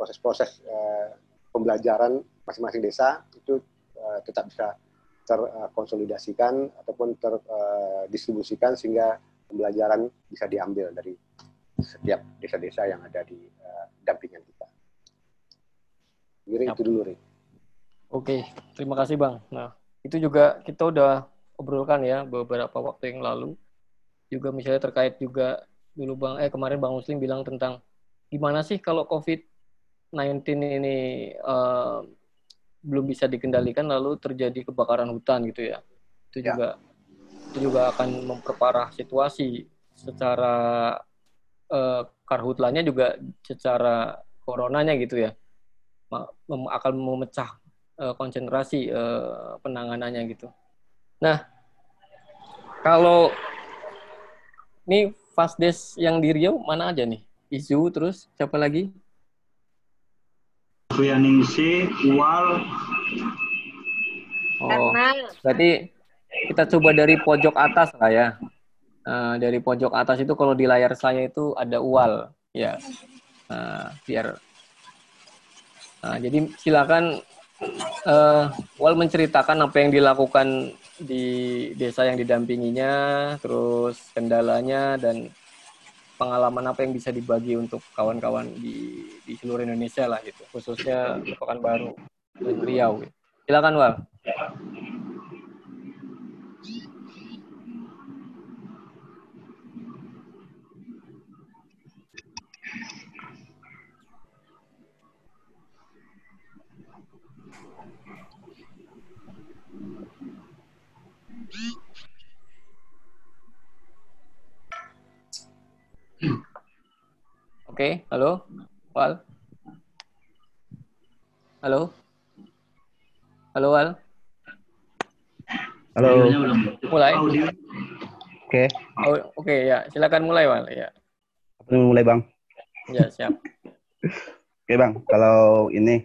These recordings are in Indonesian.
proses-proses uh, pembelajaran masing-masing desa itu uh, tetap bisa terkonsolidasikan ataupun terdistribusikan sehingga pembelajaran bisa diambil dari setiap desa-desa yang ada di uh, dampingan kita. Jadi itu dulu, Rik. Oke, terima kasih Bang. Nah, itu juga kita udah obrolkan ya beberapa waktu yang lalu. Juga misalnya terkait juga dulu Bang, eh kemarin Bang Muslim bilang tentang gimana sih kalau COVID-19 ini uh, belum bisa dikendalikan lalu terjadi kebakaran hutan gitu ya. Itu ya. juga itu juga akan memperparah situasi secara uh, karhutlannya juga secara coronanya gitu ya akan memecah uh, konsentrasi uh, penanganannya gitu. Nah, kalau ini fast days yang di Riau mana aja nih? Isu terus siapa lagi? Suyaningsi, Uwal. Oh, berarti kita coba dari pojok atas lah ya. Uh, dari pojok atas itu kalau di layar saya itu ada ual ya uh, biar uh, jadi silakan uh, ual menceritakan apa yang dilakukan di desa yang didampinginya terus kendalanya dan pengalaman apa yang bisa dibagi untuk kawan-kawan di di seluruh Indonesia lah gitu. Khususnya Pekanbaru dan Riau. Silakan Wal Oke, halo, Wal. Halo, halo Wal. Halo. Mulai. Oke. Okay. Oh, Oke okay, ya, silakan mulai Wal. Ya. Mulai bang. Ya siap. Oke okay, bang, kalau ini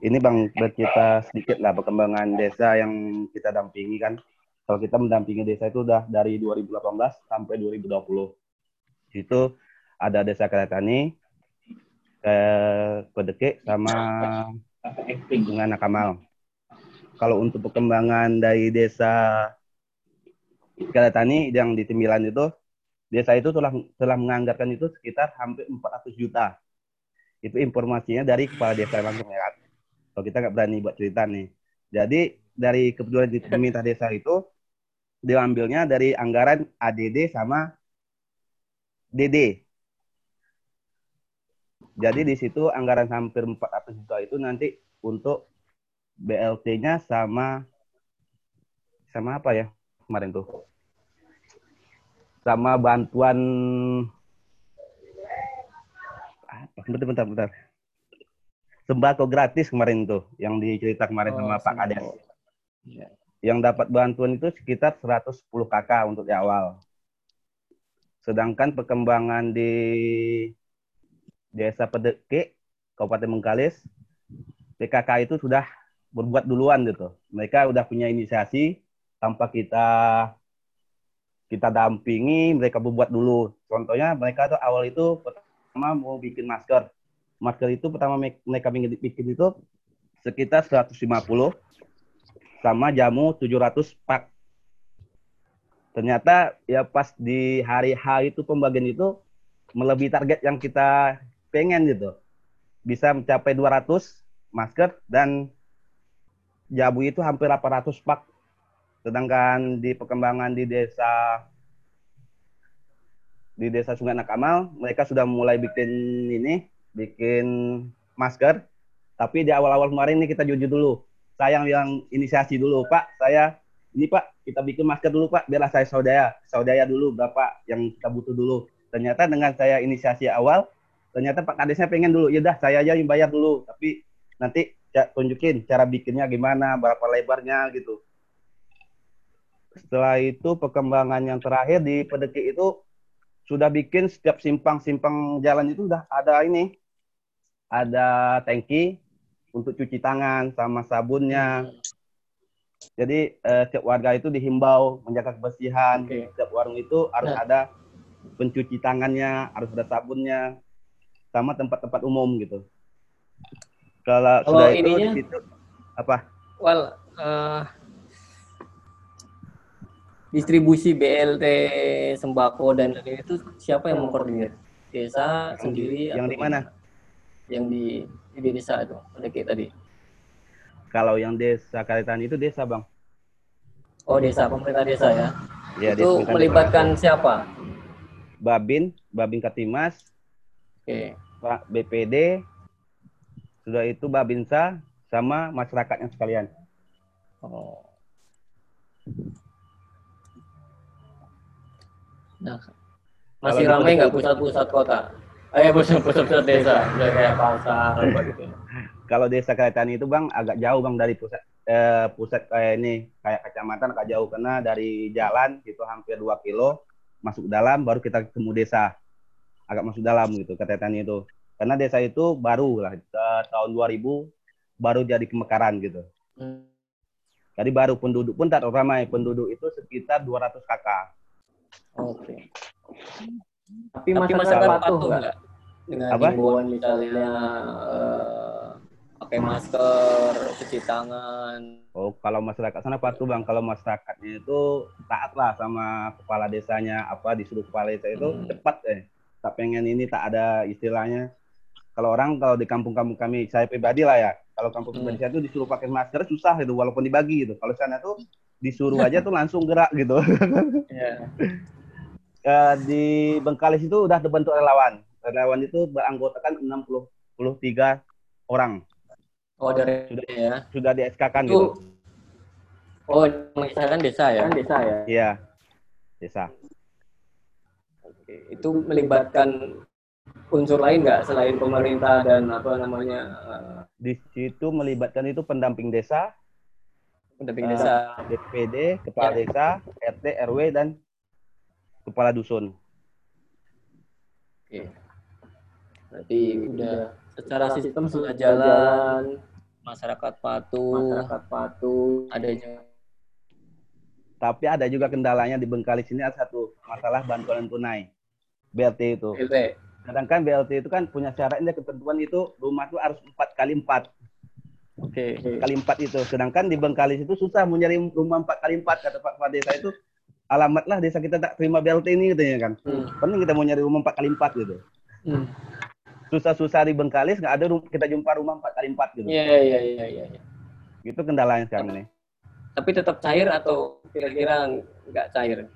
ini bang bercerita sedikit lah perkembangan desa yang kita dampingi kan kalau kita mendampingi desa itu udah dari 2018 sampai 2020. Itu ada desa Keratani, ke Pedekik sama dengan Nakamal. Kalau untuk perkembangan dari desa Keratani yang di Timbilan itu, desa itu telah telah menganggarkan itu sekitar hampir 400 juta. Itu informasinya dari kepala desa langsung ya. Kalau kita nggak berani buat cerita nih. Jadi dari kebetulan di pemerintah desa itu diambilnya dari anggaran ADD sama DD. Jadi di situ anggaran hampir 400 juta itu nanti untuk BLT-nya sama sama apa ya kemarin tuh? Sama bantuan? Bentar, bentar, bentar. Sembako gratis kemarin tuh yang dicerita kemarin oh, sama Pak Kades. Ya yang dapat bantuan itu sekitar 110 kakak untuk di awal. Sedangkan perkembangan di Desa Pedeke, Kabupaten Bengkalis, PKK itu sudah berbuat duluan gitu. Mereka udah punya inisiasi tanpa kita kita dampingi, mereka berbuat dulu. Contohnya mereka tuh awal itu pertama mau bikin masker. Masker itu pertama mereka bikin itu sekitar 150 sama jamu 700 pak. Ternyata ya pas di hari H itu pembagian itu melebihi target yang kita pengen gitu. Bisa mencapai 200 masker dan jamu itu hampir 800 pak. Sedangkan di perkembangan di desa di desa Sungai Nakamal mereka sudah mulai bikin ini, bikin masker. Tapi di awal-awal kemarin ini kita jujur dulu saya yang inisiasi dulu Pak. Saya ini Pak kita bikin masker dulu Pak biarlah saya saudara. Saudara dulu berapa yang kita butuh dulu. Ternyata dengan saya inisiasi awal ternyata Pak Kadesnya pengen dulu ya dah saya aja yang bayar dulu. Tapi nanti tunjukin cara bikinnya gimana berapa lebarnya gitu. Setelah itu perkembangan yang terakhir di Pedeki itu sudah bikin setiap simpang-simpang jalan itu udah ada ini. Ada tangki untuk cuci tangan sama sabunnya. Jadi eh, setiap warga itu dihimbau menjaga kebersihan. Okay. Setiap warung itu harus nah. ada pencuci tangannya harus ada sabunnya sama tempat-tempat umum gitu. Kalau Kalau sudah itu ininya? di situ apa? Well, eh, distribusi BLT sembako dan lain itu siapa yang mengkoordinir? Desa Yang di- sendiri? yang di mana? Yang di di desa itu, ada kayak tadi. Kalau yang desa Kalitan itu desa bang. Oh desa, pemerintah desa ya. Ya, itu desa- melibatkan siapa? Babin, Babin Katimas, Oke. Pak BPD, sudah itu Babinsa sama masyarakatnya sekalian. Oh. Nah, masih ramai nggak pusat- pusat-pusat kota? Eh, pusat-pusat desa, udah kayak pasar apa gitu. Kalau desa Kalitan itu bang agak jauh bang dari pusat eh, pusat kayak ini kayak kecamatan agak jauh karena dari jalan itu hampir 2 kilo masuk dalam baru kita ketemu desa agak masuk dalam gitu Kalitan itu karena desa itu baru lah eh, tahun 2000 baru jadi kemekaran gitu. Hmm. Jadi baru penduduk pun tak ramai penduduk itu sekitar 200 kakak. Oke. Tapi, masyarakat masyarakat patuh patuh nggak dengan Apa? himbauan misalnya eh, pakai masker, cuci tangan. Oh, kalau masyarakat sana patuh bang. Kalau masyarakatnya itu taat lah sama kepala desanya. Apa disuruh kepala desa itu Hmm. cepat eh. Tak pengen ini tak ada istilahnya. Kalau orang kalau di kampung-kampung kami, saya pribadi lah ya. Kalau kampung Hmm. saya itu disuruh pakai masker susah gitu, walaupun dibagi gitu. Kalau sana tuh disuruh aja tuh langsung gerak gitu. Ya. Eh, di Bengkalis itu udah terbentuk relawan. Relawan itu beranggotakan 63 orang. Oh dari Sudah. ya. Sudah di SK kan Itu gitu. Oh, mengisahkan desa ya? desa ya. Iya. Desa. Oke. Itu melibatkan unsur lain nggak selain pemerintah dan apa namanya eh, Di situ melibatkan itu pendamping desa, pendamping Eh, desa? DPD, kepala Ya. desa, RT, RW dan kepala dusun. Oke. Berarti udah secara sistem sudah jalan, masyarakat patuh, masyarakat patuh, ada juga Tapi ada juga kendalanya di Bengkalis ini ada satu masalah bantuan tunai. BLT itu. BLT. Sedangkan BLT itu kan punya syaratnya ketentuan itu rumah itu harus empat kali empat Oke. kali empat itu. Sedangkan di Bengkalis itu susah mau nyari rumah empat kali empat kata Pak Kepala Desa itu alamatlah desa kita tak terima BLT ini katanya kan. Hmm. Penting kita mau nyari rumah empat kali empat gitu. Hmm. Susah-susah di Bengkalis nggak ada kita jumpa rumah empat kali empat gitu. Iya iya iya iya. iya. Itu kendalanya sekarang ini. Tapi tetap cair atau kira-kira nggak cair?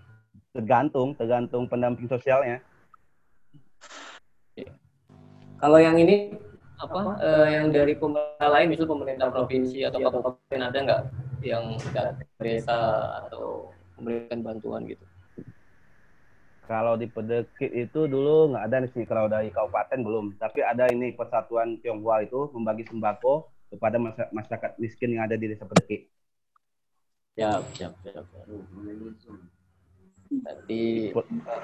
Tergantung, tergantung pendamping sosialnya. Kalau yang ini apa? eh, yang dari pemerintah lain, misal pemerintah provinsi atau kabupaten ada nggak yang ke desa atau memberikan bantuan gitu? Kalau di Pedekit itu dulu nggak ada sih kalau dari kabupaten belum. Tapi ada ini Persatuan Tionghoa itu membagi sembako kepada masy- masyarakat miskin yang ada di desa Pedekit. Siap, siap, siap. siap. Berarti eh,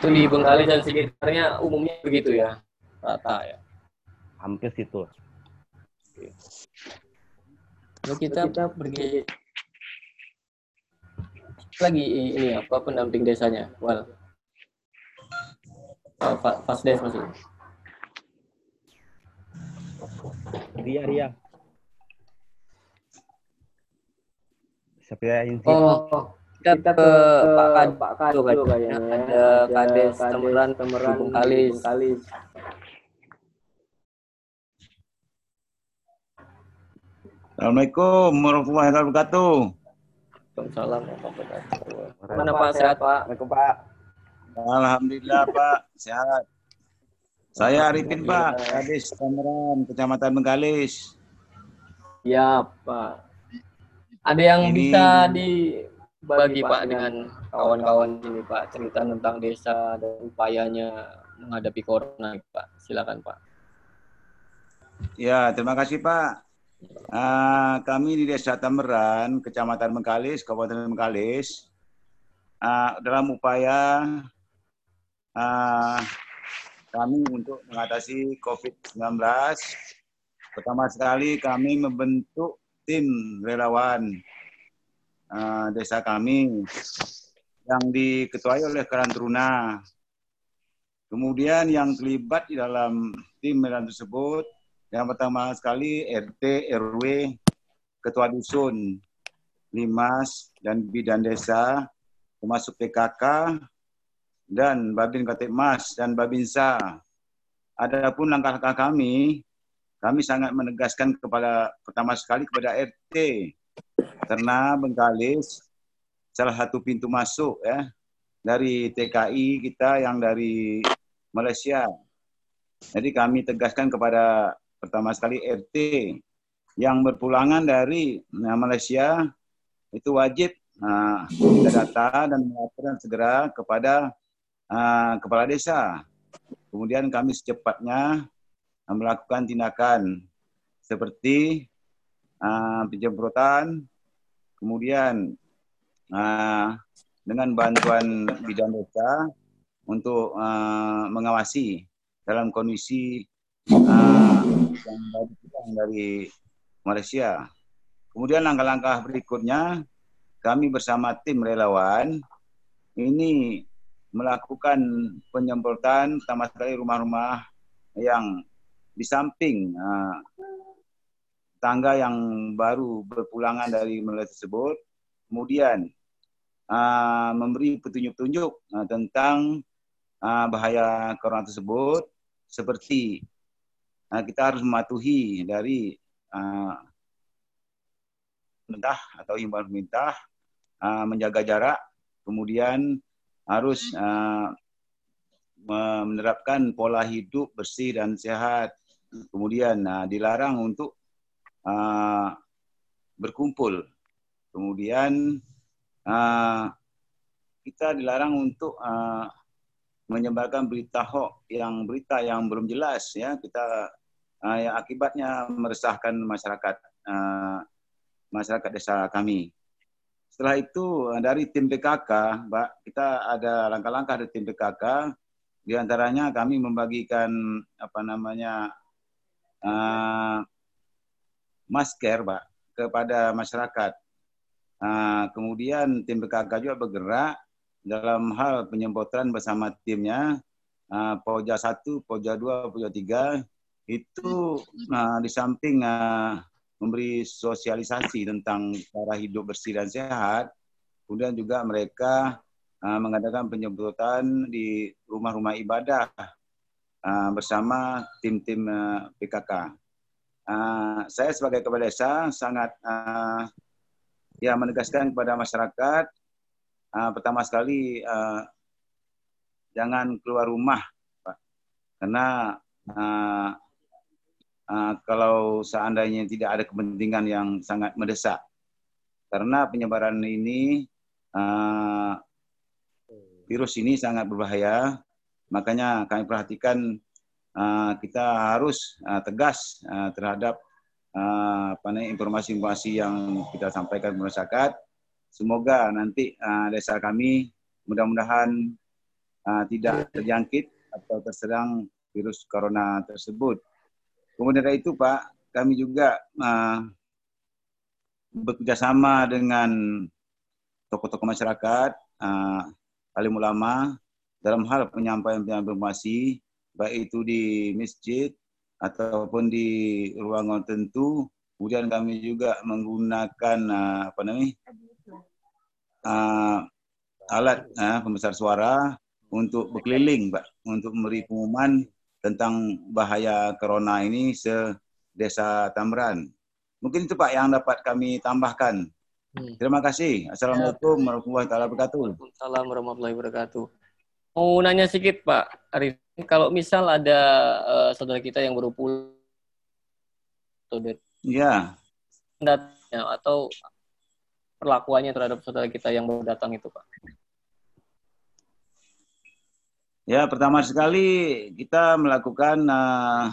itu di Bengkalis dan sekitarnya umumnya begitu ya, rata ya. Hampir situ. Lalu kita, pergi lagi ini apa pendamping desanya, Wal. Oh, fa- Fasdes maksudnya. Ria, Ria. Siapa ya ini? Oh, kita, ke Pak Kad, Pak Kado kayaknya. Ada Kades Temeran, Temeran, Bengkalis. Assalamualaikum warahmatullahi wabarakatuh. Waalaikumsalam warahmatullahi wabarakatuh. Mana Pak sehat Pak? Assalamualaikum Pak. Alhamdulillah Pak, sehat. Saya Arifin Pak, Kadis Tangerang, Kecamatan Bengkalis. Ya Pak. Ada yang Ini- bisa dibagi Pak dengan kawan-kawan ini Pak cerita tentang desa dan upayanya menghadapi corona Pak. Silakan Pak. Ya, terima kasih Pak. Ah, kami di Desa Tameran, Kecamatan Bengkalis, Kabupaten Bengkalis, ah, dalam upaya ah, kami untuk mengatasi COVID-19, pertama sekali kami membentuk tim relawan ah, desa kami yang diketuai oleh Karantruna Kemudian yang terlibat di dalam tim medan tersebut, yang pertama sekali RT, RW, Ketua Dusun, Limas, dan Bidan Desa, termasuk PKK, dan Babin Mas dan Babinsa. Adapun langkah-langkah kami, kami sangat menegaskan kepada pertama sekali kepada RT, karena Bengkalis salah satu pintu masuk ya dari TKI kita yang dari Malaysia. Jadi kami tegaskan kepada pertama sekali RT yang berpulangan dari nah, Malaysia itu wajib nah, kita data dan melaporkan segera kepada uh, kepala desa. Kemudian kami secepatnya melakukan tindakan seperti uh, penjemputan, kemudian uh, dengan bantuan bidang desa untuk uh, mengawasi dalam kondisi uh, yang dari Malaysia. Kemudian langkah-langkah berikutnya kami bersama tim relawan ini melakukan penyemprotan pertama sekali rumah-rumah yang di samping uh, tangga yang baru berpulangan dari Malaysia tersebut. Kemudian uh, memberi petunjuk-petunjuk uh, tentang uh, bahaya corona tersebut seperti uh, kita harus mematuhi dari uh, pemerintah atau imbauan pemerintah uh, menjaga jarak, kemudian harus uh, menerapkan pola hidup bersih dan sehat, kemudian uh, dilarang untuk uh, berkumpul, kemudian uh, kita dilarang untuk uh, menyebarkan berita hoax yang berita yang belum jelas ya. Kita uh, yang akibatnya meresahkan masyarakat uh, masyarakat desa kami. Setelah itu dari tim PKK, Mbak, kita ada langkah-langkah dari tim PKK. Di antaranya kami membagikan apa namanya uh, masker, Mbak, kepada masyarakat. Uh, kemudian tim BKK juga bergerak dalam hal penyemprotan bersama timnya uh, Poja 1, Poja 2, Poja 3 itu uh, di samping uh, memberi sosialisasi tentang cara hidup bersih dan sehat, kemudian juga mereka uh, mengadakan penyemprotan di rumah-rumah ibadah uh, bersama tim-tim uh, PKK. Saya sebagai kepala desa sangat ya menegaskan kepada masyarakat pertama sekali jangan keluar rumah Pak. karena uh, kalau seandainya tidak ada kepentingan yang sangat mendesak karena penyebaran ini uh, virus ini sangat berbahaya makanya kami perhatikan uh, kita harus uh, tegas uh, terhadap uh, informasi-informasi yang kita sampaikan ke masyarakat. Semoga nanti uh, desa kami mudah-mudahan uh, tidak terjangkit atau terserang virus corona tersebut. Kemudian dari itu Pak, kami juga uh, bekerjasama dengan tokoh-tokoh masyarakat, uh, alim ulama dalam hal penyampaian informasi baik itu di masjid ataupun di ruangan tentu. Kemudian kami juga menggunakan uh, apa namanya uh, alat uh, pembesar suara untuk berkeliling, Pak, untuk memberi pengumuman tentang bahaya corona ini se desa Tamran. Mungkin itu Pak yang dapat kami tambahkan. Hmm. Terima kasih. Assalamualaikum warahmatullahi wabarakatuh. Assalamualaikum warahmatullahi wabarakatuh. Mau nanya sedikit Pak Arif kalau misal ada uh, saudara kita yang baru pulang atau ya. datanya atau perlakuannya terhadap saudara kita yang baru datang itu, Pak? Ya, pertama sekali kita melakukan uh,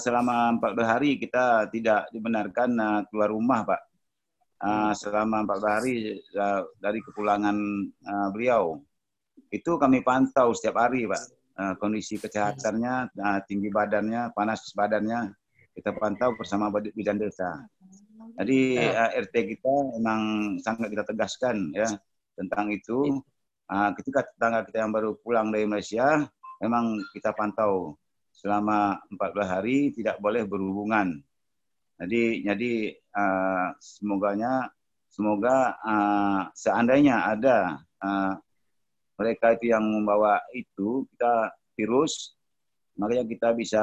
selama 14 hari kita tidak dibenarkan uh, keluar rumah, Pak. Uh, selama 14 hari uh, dari kepulangan uh, beliau. Itu kami pantau setiap hari, Pak uh, kondisi kesehatannya, uh, tinggi badannya, panas badannya kita pantau bersama bidan desa. Jadi uh, ya. RT kita memang sangat kita tegaskan ya tentang itu. Uh, ketika tetangga kita yang baru pulang dari Malaysia, memang kita pantau selama 14 hari tidak boleh berhubungan. Jadi jadi uh, semoganya semoga uh, seandainya ada uh, mereka itu yang membawa itu kita virus makanya kita bisa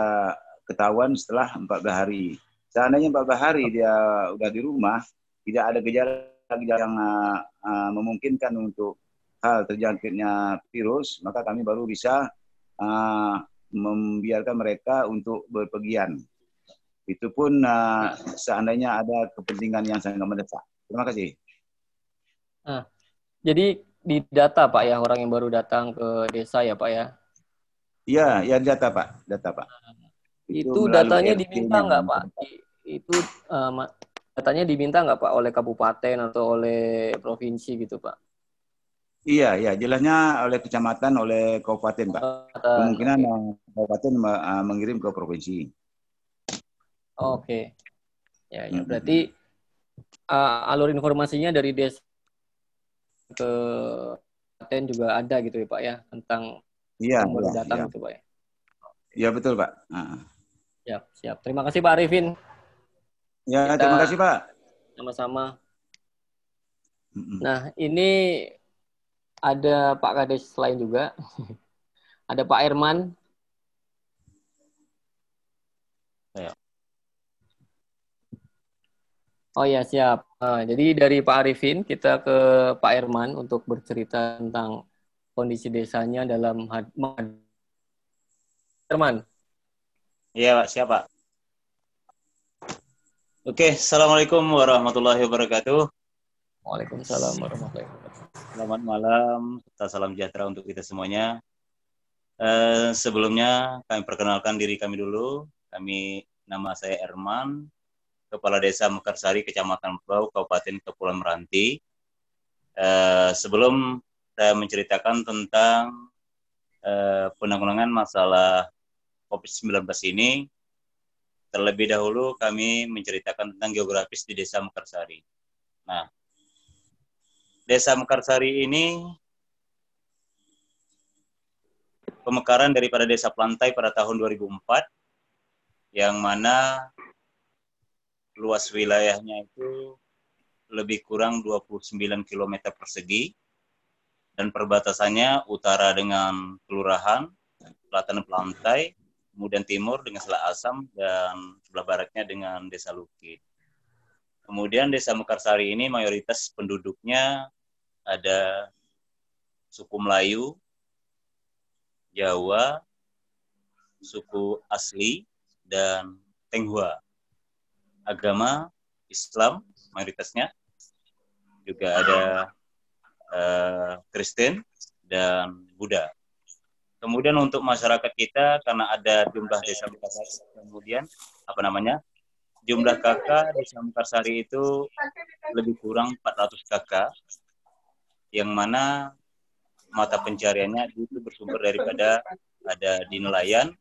ketahuan setelah 14 hari. Seandainya 14 hari dia udah di rumah, tidak ada gejala-gejala yang uh, memungkinkan untuk hal terjangkitnya virus, maka kami baru bisa uh, membiarkan mereka untuk berpergian. Itu pun uh, seandainya ada kepentingan yang sangat mendesak. Terima kasih. Nah, jadi di data Pak ya orang yang baru datang ke desa ya Pak ya? Iya, ya data Pak, data Pak. Itu, itu datanya diminta nggak Pak? Itu uh, datanya diminta nggak Pak oleh kabupaten atau oleh provinsi gitu Pak? Iya, iya, jelasnya oleh kecamatan, oleh kabupaten, Pak. Kemungkinan okay. kabupaten uh, mengirim ke provinsi. Oke. Okay. Ya, ya. Berarti uh, alur informasinya dari desa ke kabupaten juga ada gitu ya, Pak ya, tentang Iya, baru iya, datang iya. gitu, Pak ya. Iya, betul, Pak. Uh. Siap, siap. Terima kasih Pak Arifin. Ya, Kita terima kasih, Pak. Sama-sama. Nah, ini ada Pak Kades lain juga. ada Pak Herman. Ya. Oh ya siap. Nah, jadi dari Pak Arifin kita ke Pak Herman untuk bercerita tentang kondisi desanya dalam Herman. Iya Pak, siapa? Oke, Assalamualaikum warahmatullahi wabarakatuh. Waalaikumsalam warahmatullahi wabarakatuh. Selamat malam, salam sejahtera untuk kita semuanya. Eh, sebelumnya kami perkenalkan diri kami dulu. Kami nama saya Erman, Kepala Desa Mekarsari, Kecamatan Pulau, Kabupaten Kepulauan Meranti. Eh, sebelum saya menceritakan tentang eh, penanggulangan masalah COVID-19 ini, terlebih dahulu kami menceritakan tentang geografis di Desa Mekarsari. Nah, Desa Mekarsari ini pemekaran daripada Desa Plantai pada tahun 2004 yang mana luas wilayahnya itu lebih kurang 29 km persegi dan perbatasannya utara dengan kelurahan, selatan Plantai, kemudian timur dengan Selat Asam dan sebelah baratnya dengan Desa Lukit. Kemudian Desa Mekarsari ini mayoritas penduduknya ada suku Melayu, Jawa, suku asli, dan Tenghua. Agama Islam mayoritasnya juga ada uh, Kristen dan Buddha. Kemudian untuk masyarakat kita karena ada jumlah desa Mekarsari, kemudian apa namanya jumlah kakak desa Mekarsari itu lebih kurang 400 kakak yang mana mata pencariannya itu bersumber daripada ada di nelayan,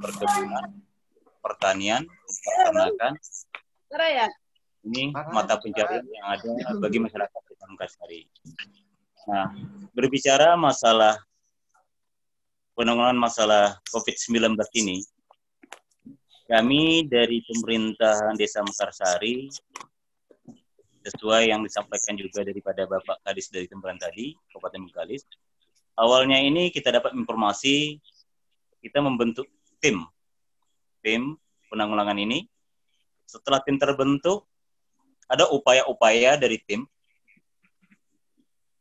perkebunan, pertanian, peternakan. Ini mata pencarian yang ada bagi masyarakat di Mekarsari. Nah, berbicara masalah penanggulangan masalah COVID-19 ini, kami dari pemerintahan Desa Mekarsari sesuai yang disampaikan juga daripada Bapak Kadis dari Temperan tadi, Kabupaten Bengkalis. Awalnya ini kita dapat informasi kita membentuk tim, tim penanggulangan ini. Setelah tim terbentuk, ada upaya-upaya dari tim.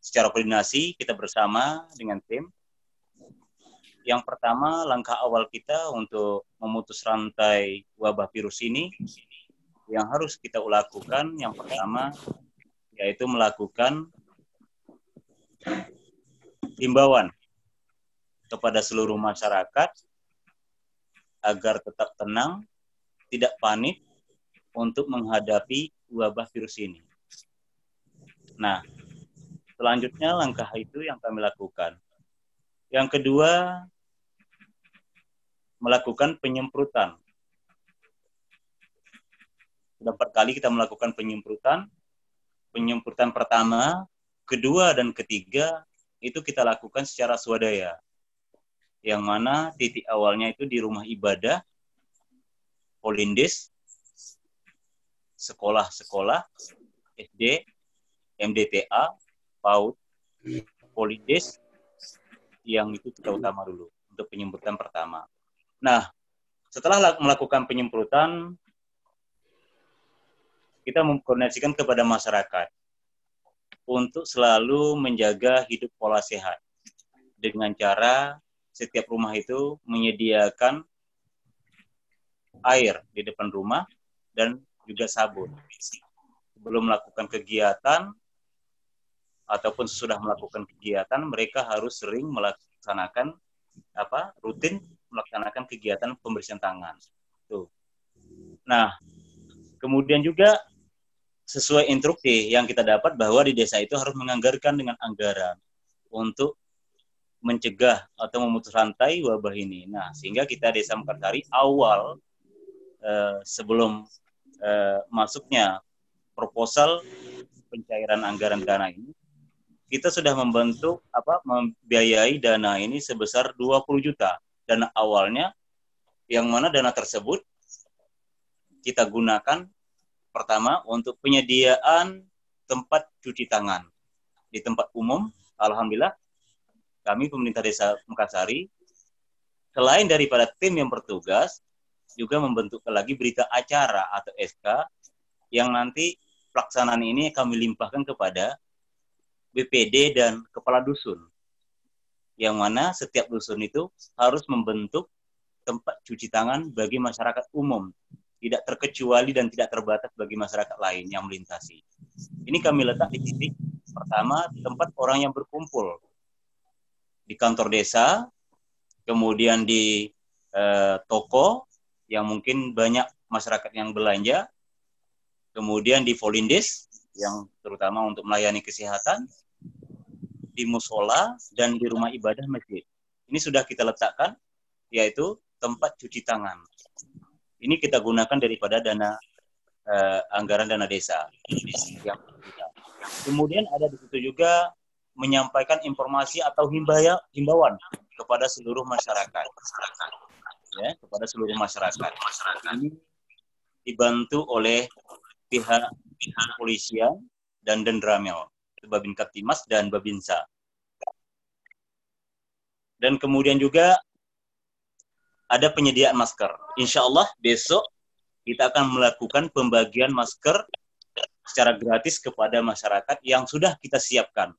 Secara koordinasi kita bersama dengan tim. Yang pertama, langkah awal kita untuk memutus rantai wabah virus ini yang harus kita lakukan yang pertama yaitu melakukan himbauan kepada seluruh masyarakat agar tetap tenang, tidak panik untuk menghadapi wabah virus ini. Nah, selanjutnya langkah itu yang kami lakukan. Yang kedua, melakukan penyemprotan sudah empat kali kita melakukan penyemprotan. Penyemprotan pertama, kedua, dan ketiga itu kita lakukan secara swadaya. yang mana titik awalnya itu di rumah ibadah, Polindes, sekolah-sekolah, SD, MDTA, PAUD, Polindes, yang itu kita utama dulu untuk penyemprotan pertama. Nah, setelah melakukan penyemprotan, kita mengkoordinasikan kepada masyarakat untuk selalu menjaga hidup pola sehat dengan cara setiap rumah itu menyediakan air di depan rumah dan juga sabun. Sebelum melakukan kegiatan ataupun sesudah melakukan kegiatan, mereka harus sering melaksanakan apa rutin melaksanakan kegiatan pembersihan tangan. Tuh. Nah, kemudian juga sesuai instruksi yang kita dapat bahwa di desa itu harus menganggarkan dengan anggaran untuk mencegah atau memutus rantai wabah ini. Nah, sehingga kita Desa Mekarsari awal eh, sebelum eh, masuknya proposal pencairan anggaran dana ini, kita sudah membentuk apa membiayai dana ini sebesar 20 juta. Dana awalnya yang mana dana tersebut kita gunakan pertama untuk penyediaan tempat cuci tangan di tempat umum. Alhamdulillah kami pemerintah desa Mekarsari selain daripada tim yang bertugas juga membentuk lagi berita acara atau SK yang nanti pelaksanaan ini kami limpahkan kepada BPD dan kepala dusun. Yang mana setiap dusun itu harus membentuk tempat cuci tangan bagi masyarakat umum, tidak terkecuali dan tidak terbatas bagi masyarakat lain yang melintasi. Ini kami letak di titik pertama tempat orang yang berkumpul di kantor desa, kemudian di eh, toko yang mungkin banyak masyarakat yang belanja, kemudian di Volindes yang terutama untuk melayani kesehatan, di musola dan di rumah ibadah masjid. Ini sudah kita letakkan, yaitu tempat cuci tangan. Ini kita gunakan daripada dana eh, anggaran dana desa. Kemudian ada di situ juga menyampaikan informasi atau himbaya, himbauan kepada seluruh masyarakat. Ya, kepada seluruh masyarakat. Ini dibantu oleh pihak pihak polisian dan Dendramel, Babin Kaptimas dan Babinsa. Dan kemudian juga ada penyediaan masker. Insya Allah besok kita akan melakukan pembagian masker secara gratis kepada masyarakat yang sudah kita siapkan.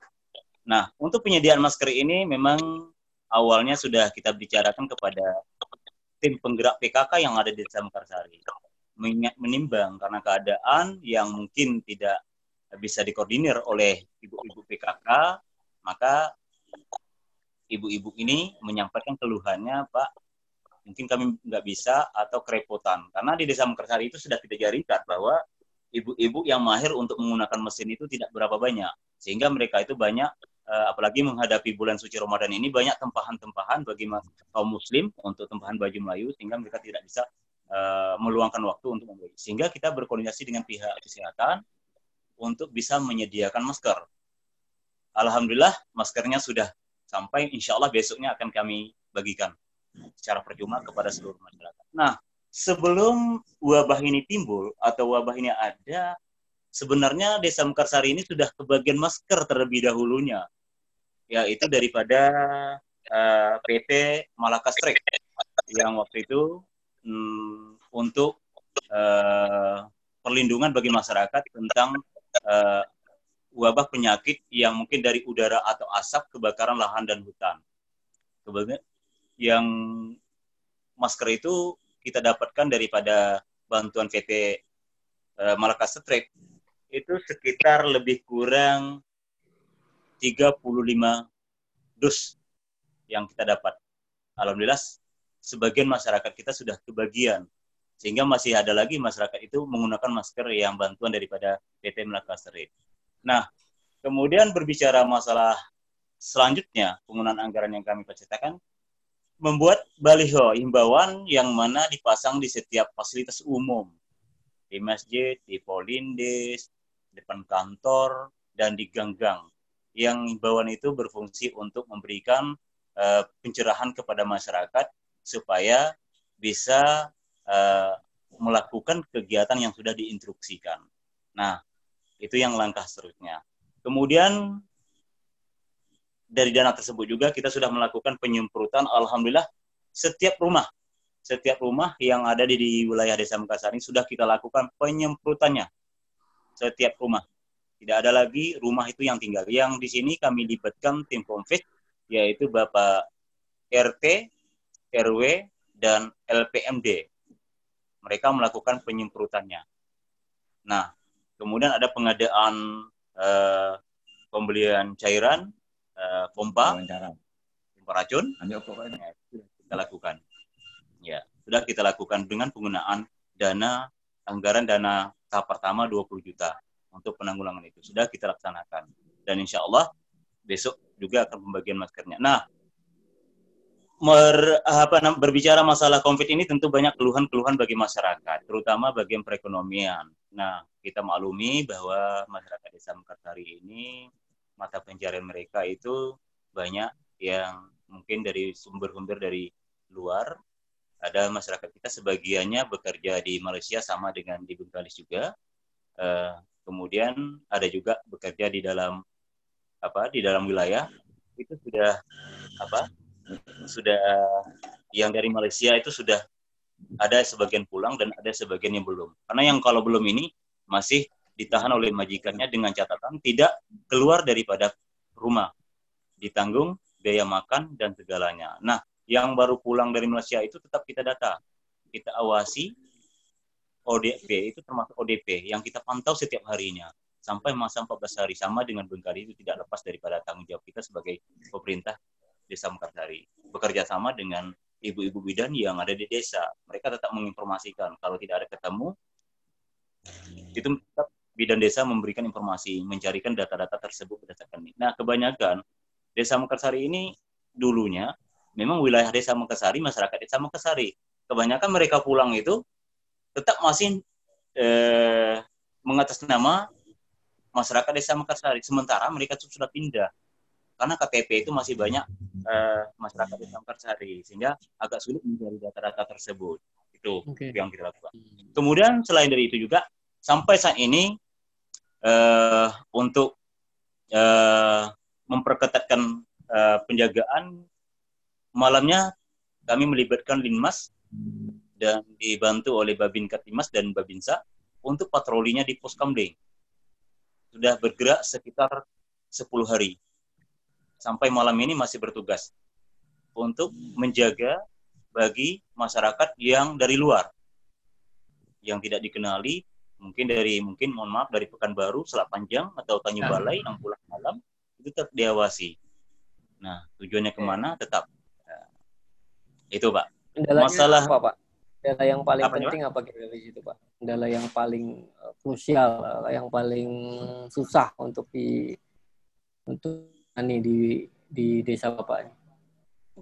Nah, untuk penyediaan masker ini memang awalnya sudah kita bicarakan kepada tim penggerak PKK yang ada di Desa Mekarsari. Menimbang karena keadaan yang mungkin tidak bisa dikoordinir oleh ibu-ibu PKK, maka ibu-ibu ini menyampaikan keluhannya, Pak, mungkin kami nggak bisa atau kerepotan. Karena di Desa Mekarsari itu sudah kita jadikan bahwa ibu-ibu yang mahir untuk menggunakan mesin itu tidak berapa banyak. Sehingga mereka itu banyak uh, apalagi menghadapi bulan suci Ramadan ini banyak tempahan-tempahan bagi kaum muslim untuk tempahan baju Melayu sehingga mereka tidak bisa uh, meluangkan waktu untuk membeli. Sehingga kita berkoordinasi dengan pihak kesehatan untuk bisa menyediakan masker. Alhamdulillah maskernya sudah sampai insya Allah besoknya akan kami bagikan secara percuma kepada seluruh masyarakat. Nah, sebelum wabah ini timbul atau wabah ini ada, sebenarnya Desa Mekarsari ini sudah kebagian masker terlebih dahulunya yaitu daripada uh, eh, PT Malakastrek yang waktu itu um, untuk uh, perlindungan bagi masyarakat tentang uh, wabah penyakit yang mungkin dari udara atau asap kebakaran lahan dan hutan. Yang masker itu kita dapatkan daripada bantuan PT uh, Malakastrek itu sekitar lebih kurang 35 dus yang kita dapat. Alhamdulillah sebagian masyarakat kita sudah kebagian. Sehingga masih ada lagi masyarakat itu menggunakan masker yang bantuan daripada PT Melaka Nah, kemudian berbicara masalah selanjutnya penggunaan anggaran yang kami percetakan membuat baliho himbauan yang mana dipasang di setiap fasilitas umum di masjid, di polindes, depan kantor, dan di gang-gang yang himbauan itu berfungsi untuk memberikan uh, pencerahan kepada masyarakat supaya bisa uh, melakukan kegiatan yang sudah diinstruksikan. Nah, itu yang langkah seterusnya. Kemudian dari dana tersebut juga kita sudah melakukan penyemprotan. Alhamdulillah setiap rumah, setiap rumah yang ada di, di wilayah Desa Mekarsari sudah kita lakukan penyemprotannya. Setiap rumah. Tidak ada lagi rumah itu yang tinggal. Yang di sini kami libatkan tim konfit, yaitu Bapak RT, RW, dan LPMD. Mereka melakukan penyemprotannya. Nah, kemudian ada pengadaan uh, pembelian cairan, uh, pompa, pompa racun, ya, kita lakukan. Ya, sudah kita lakukan dengan penggunaan dana anggaran dana tahap pertama 20 juta untuk penanggulangan itu sudah kita laksanakan dan insya Allah besok juga akan pembagian maskernya. Nah, mer, apa, berbicara masalah COVID ini tentu banyak keluhan-keluhan bagi masyarakat, terutama bagian perekonomian. Nah, kita maklumi bahwa masyarakat desa Mekarsari ini mata pencarian mereka itu banyak yang mungkin dari sumber-sumber dari luar. Ada masyarakat kita sebagiannya bekerja di Malaysia sama dengan di Bengkalis juga. Uh, kemudian ada juga bekerja di dalam apa di dalam wilayah itu sudah apa sudah yang dari Malaysia itu sudah ada sebagian pulang dan ada sebagian yang belum. Karena yang kalau belum ini masih ditahan oleh majikannya dengan catatan tidak keluar daripada rumah. Ditanggung biaya makan dan segalanya. Nah, yang baru pulang dari Malaysia itu tetap kita data. Kita awasi ODP itu termasuk ODP yang kita pantau setiap harinya sampai masa 14 hari sama dengan Bengkali itu tidak lepas daripada tanggung jawab kita sebagai pemerintah Desa Mekarsari. Bekerja sama dengan ibu-ibu bidan yang ada di desa. Mereka tetap menginformasikan kalau tidak ada ketemu itu tetap bidan desa memberikan informasi, mencarikan data-data tersebut berdasarkan ini. Nah, kebanyakan desa Mekarsari ini dulunya memang wilayah desa Mekarsari, masyarakat desa Mekarsari. Kebanyakan mereka pulang itu tetap masih eh, mengatas nama masyarakat desa Mekarsari. Sementara mereka sudah pindah karena KTP itu masih banyak eh, masyarakat desa Mekarsari sehingga agak sulit mencari data-data tersebut. Itu okay. yang kita lakukan. Kemudian selain dari itu juga sampai saat ini uh, untuk uh, memperketatkan uh, penjagaan malamnya kami melibatkan Linmas dan dibantu oleh Babin Katimas dan Babinsa untuk patrolinya di pos Kamling. Sudah bergerak sekitar 10 hari. Sampai malam ini masih bertugas untuk menjaga bagi masyarakat yang dari luar yang tidak dikenali mungkin dari mungkin mohon maaf dari Pekanbaru, Selapanjang atau Tanjung nah. Balai yang pulang malam itu tetap diawasi. Nah tujuannya ke mana tetap ya. itu pak. Kendalanya Masalah apa pak? Kendala yang paling apa, penting apa kira di situ pak? Kendala yang paling uh, krusial, uh, yang paling susah untuk di untuk ini di di desa bapak ini.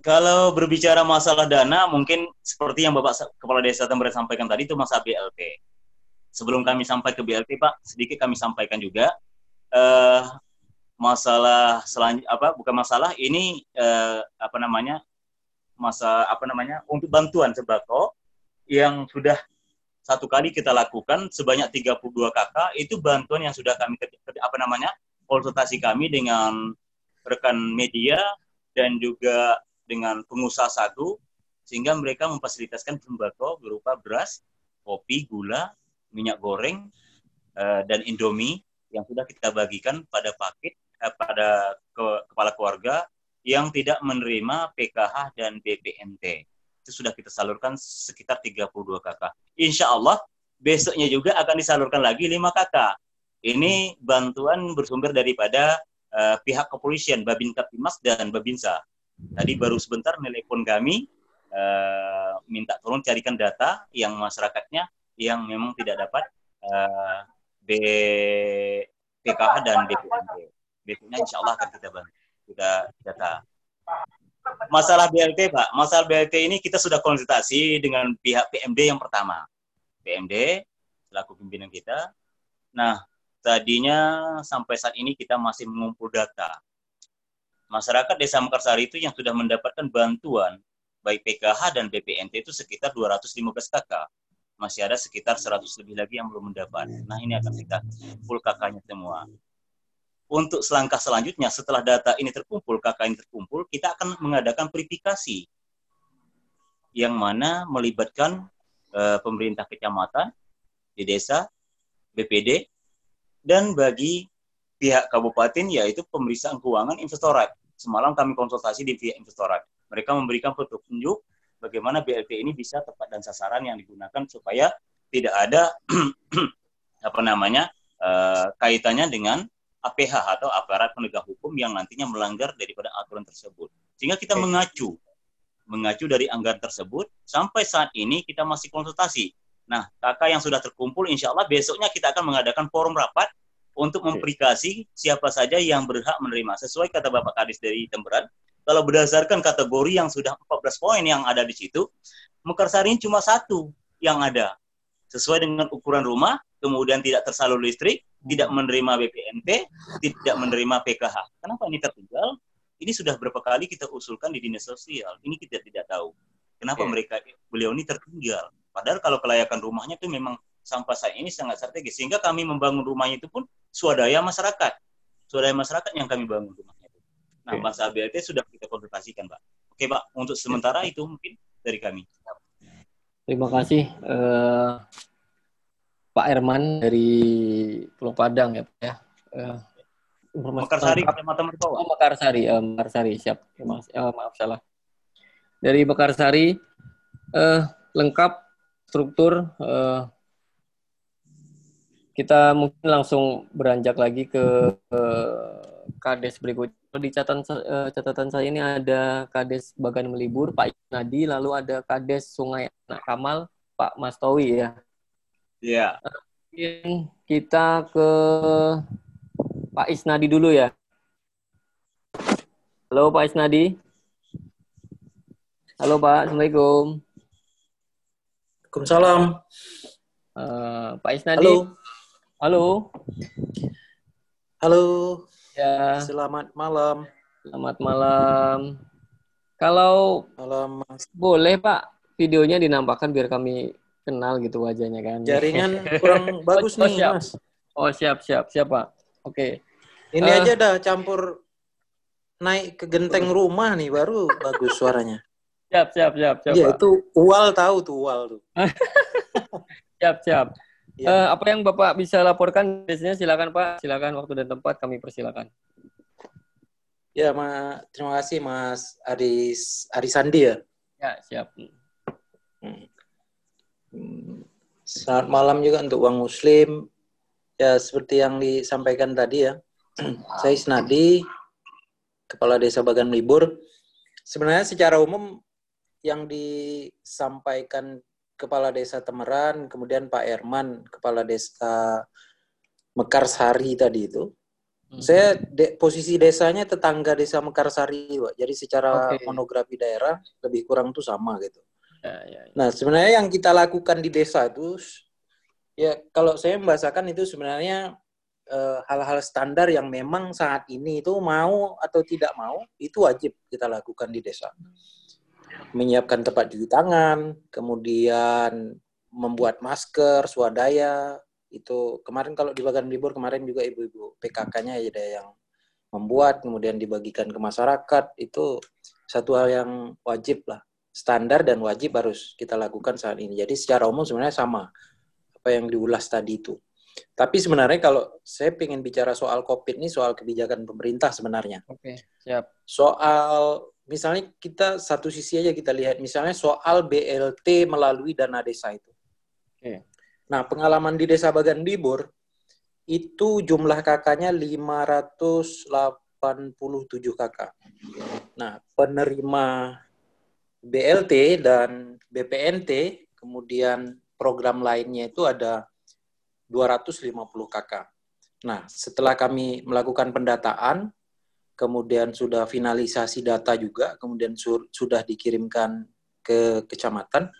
Kalau berbicara masalah dana, mungkin seperti yang Bapak Kepala Desa Tembere sampaikan tadi itu masalah BLT sebelum kami sampai ke BLT Pak, sedikit kami sampaikan juga uh, masalah selanjut apa bukan masalah ini uh, apa namanya masa apa namanya untuk bantuan sembako yang sudah satu kali kita lakukan sebanyak 32 kakak itu bantuan yang sudah kami apa namanya konsultasi kami dengan rekan media dan juga dengan pengusaha sagu sehingga mereka memfasilitasikan sembako berupa beras, kopi, gula, minyak goreng uh, dan Indomie yang sudah kita bagikan pada paket uh, pada ke, kepala keluarga yang tidak menerima PKH dan BPNT. Itu sudah kita salurkan sekitar 32 kakak. Insya Allah besoknya juga akan disalurkan lagi 5 kakak. Ini bantuan bersumber daripada uh, pihak kepolisian, Babin Kaptimas dan Babinsa. Tadi baru sebentar nelpon kami, uh, minta tolong carikan data yang masyarakatnya yang memang tidak dapat uh, B, dan BPNT. BPNT insya Allah akan kita bantu, kita data. Masalah BLT Pak, masalah BLT ini kita sudah konsultasi dengan pihak PMD yang pertama. PMD selaku pimpinan kita. Nah, tadinya sampai saat ini kita masih mengumpul data. masyarakat Desa Mekarsari itu yang sudah mendapatkan bantuan baik PKH dan BPNT itu sekitar 215 kakak. Masih ada sekitar 100 lebih lagi yang belum mendapat. Nah, ini akan kita full kakaknya semua. Untuk selangkah selanjutnya, setelah data ini terkumpul, kakak ini terkumpul, kita akan mengadakan verifikasi yang mana melibatkan uh, pemerintah kecamatan di desa, BPD, dan bagi pihak kabupaten yaitu pemeriksaan keuangan investorat. Semalam kami konsultasi di pihak investorat mereka memberikan petunjuk bagaimana BLT ini bisa tepat dan sasaran yang digunakan supaya tidak ada apa namanya uh, kaitannya dengan APH atau aparat penegak hukum yang nantinya melanggar daripada aturan tersebut. Sehingga kita okay. mengacu mengacu dari anggaran tersebut sampai saat ini kita masih konsultasi. Nah, kakak yang sudah terkumpul, insya Allah besoknya kita akan mengadakan forum rapat untuk memverifikasi siapa saja yang berhak menerima. Sesuai kata Bapak Kadis dari Temberan, kalau berdasarkan kategori yang sudah 14 poin yang ada di situ, Mekarsari cuma satu yang ada. Sesuai dengan ukuran rumah, kemudian tidak tersalur listrik, tidak menerima BPNT, tidak menerima PKH. Kenapa ini tertinggal? Ini sudah berapa kali kita usulkan di dinas sosial. Ini kita tidak tahu. Kenapa okay. mereka beliau ini tertinggal? Padahal kalau kelayakan rumahnya itu memang sampai saat ini sangat strategis. Sehingga kami membangun rumahnya itu pun swadaya masyarakat. Swadaya masyarakat yang kami bangun rumah. Nah, okay. masalah BLT sudah kita konsultasikan, Pak. Oke, Pak. Untuk sementara itu mungkin dari kami. Terima kasih, uh, Pak Herman dari Pulau Padang ya, Pak ya. Uh, Mekarsari, Kecamatan Mertoa. Oh, Mekarsari, uh, Mekarsari, siap. Maaf, uh, maaf salah. Dari Mekarsari, uh, lengkap struktur. Uh, kita mungkin langsung beranjak lagi ke uh, kades berikutnya di catatan uh, catatan saya ini ada Kades Bagan Melibur Pak Nadi, lalu ada Kades Sungai Anak Kamal Pak Mastowi ya. Iya. Yeah. kita ke Pak Isnadi dulu ya. Halo Pak Isnadi. Halo Pak, Assalamualaikum. Waalaikumsalam. Uh, Pak Isnadi. Halo. Halo. Halo. Ya. Selamat malam. Selamat malam. Kalau malam Mas. Boleh Pak, videonya dinampakkan biar kami kenal gitu wajahnya kan. Jaringan kurang bagus oh, nih, siap. Mas. Oh, siap, siap, siap, Pak. Oke. Ini uh, aja dah campur naik ke genteng rumah nih baru bagus suaranya. Siap, siap, siap, siap. Iya, itu ual tahu tuh ual tuh. siap, siap. Ya. Uh, apa yang Bapak bisa laporkan biasanya silakan Pak, silakan waktu dan tempat kami persilakan. Ya, Ma, terima kasih Mas Aris Arisandi ya. Ya, siap. Hmm. Selamat malam juga untuk Uang Muslim. Ya, seperti yang disampaikan tadi ya. Saya Isnadi, Kepala Desa Bagan Libur. Sebenarnya secara umum yang disampaikan Kepala Desa Temeran, kemudian Pak Erman, Kepala Desa Mekarsari tadi itu. Hmm. Saya de, posisi desanya tetangga Desa Mekarsari, Pak. Jadi secara okay. monografi daerah lebih kurang tuh sama gitu. Ya, ya, ya. Nah, sebenarnya yang kita lakukan di desa itu ya kalau saya membahasakan itu sebenarnya eh, hal-hal uh, standar yang memang saat ini itu mau atau tidak mau itu wajib kita lakukan di desa menyiapkan tempat cuci tangan, kemudian membuat masker, swadaya, itu kemarin kalau di bagian libur kemarin juga ibu-ibu PKK-nya ada yang membuat kemudian dibagikan ke masyarakat. Itu satu hal yang wajib lah. Standar dan wajib harus kita lakukan saat ini. Jadi secara umum sebenarnya sama apa yang diulas tadi itu. Tapi sebenarnya kalau saya ingin bicara soal COVID ini soal kebijakan pemerintah sebenarnya. Oke siap. Soal misalnya kita satu sisi aja kita lihat misalnya soal BLT melalui dana desa itu. Okay. Nah, pengalaman di Desa Bagan Libur itu jumlah kakaknya 587 kakak. Nah, penerima BLT dan BPNT, kemudian program lainnya itu ada 250 kakak. Nah, setelah kami melakukan pendataan, kemudian sudah finalisasi data juga, kemudian sur, sudah dikirimkan ke kecamatan.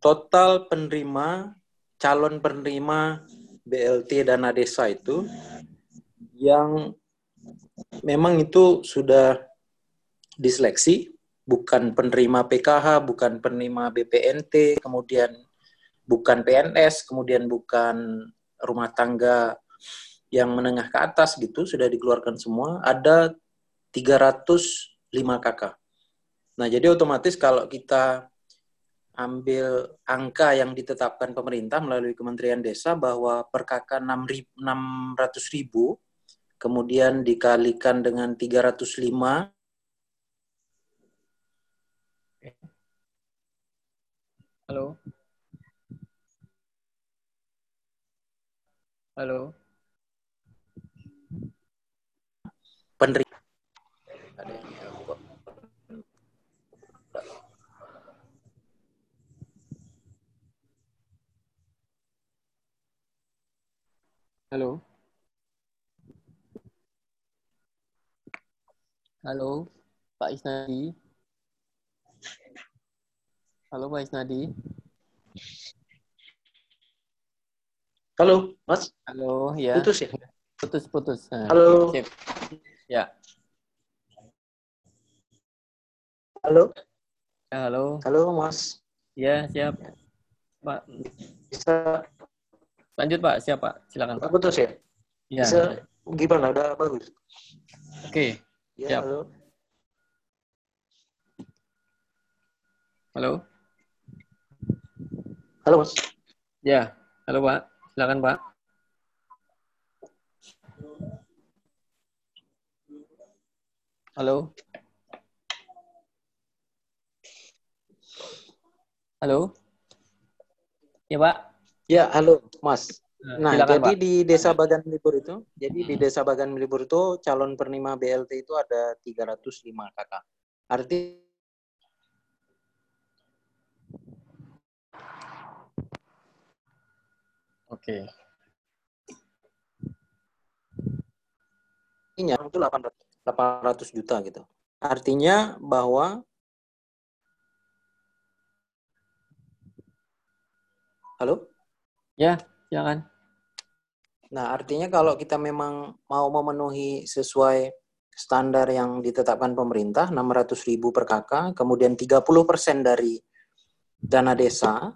Total penerima, calon penerima BLT dana desa itu yang memang itu sudah diseleksi, bukan penerima PKH, bukan penerima BPNT, kemudian bukan PNS, kemudian bukan rumah tangga yang menengah ke atas gitu, sudah dikeluarkan semua. Ada 305 kakak. Nah, jadi otomatis kalau kita ambil angka yang ditetapkan pemerintah melalui Kementerian Desa bahwa per kakak 600 ribu, kemudian dikalikan dengan 305, Halo. Halo. penerima Halo. Halo, Pak Isnadi. Halo, Pak Isnadi. Halo, Mas. Halo, ya. Putus ya? Putus, putus. Nah, Halo. sip. Ya. Halo. ya, halo. Halo, Mas. Ya, siap. Pak, Bisa lanjut Pak. Siap Pak. Silakan Pak. putus ya? Ya. Bisa gimana? Udah bagus. Oke. Ya, Siap. halo. Halo. Halo, Mas. Ya. Halo Pak. Silakan Pak. Halo. Halo. Ya Pak. Ya, halo, Mas. Nah, silakan jadi Pak. di Desa Bagan Melibur itu, jadi di Desa Bagan Melibur itu calon penerima BLT itu ada 305 kakak. Arti Oke. Artinya itu 800, 800 juta gitu. Artinya bahwa Halo? Ya, silakan. Nah, artinya kalau kita memang mau memenuhi sesuai standar yang ditetapkan pemerintah, 600 ribu per kakak, kemudian 30% dari dana desa,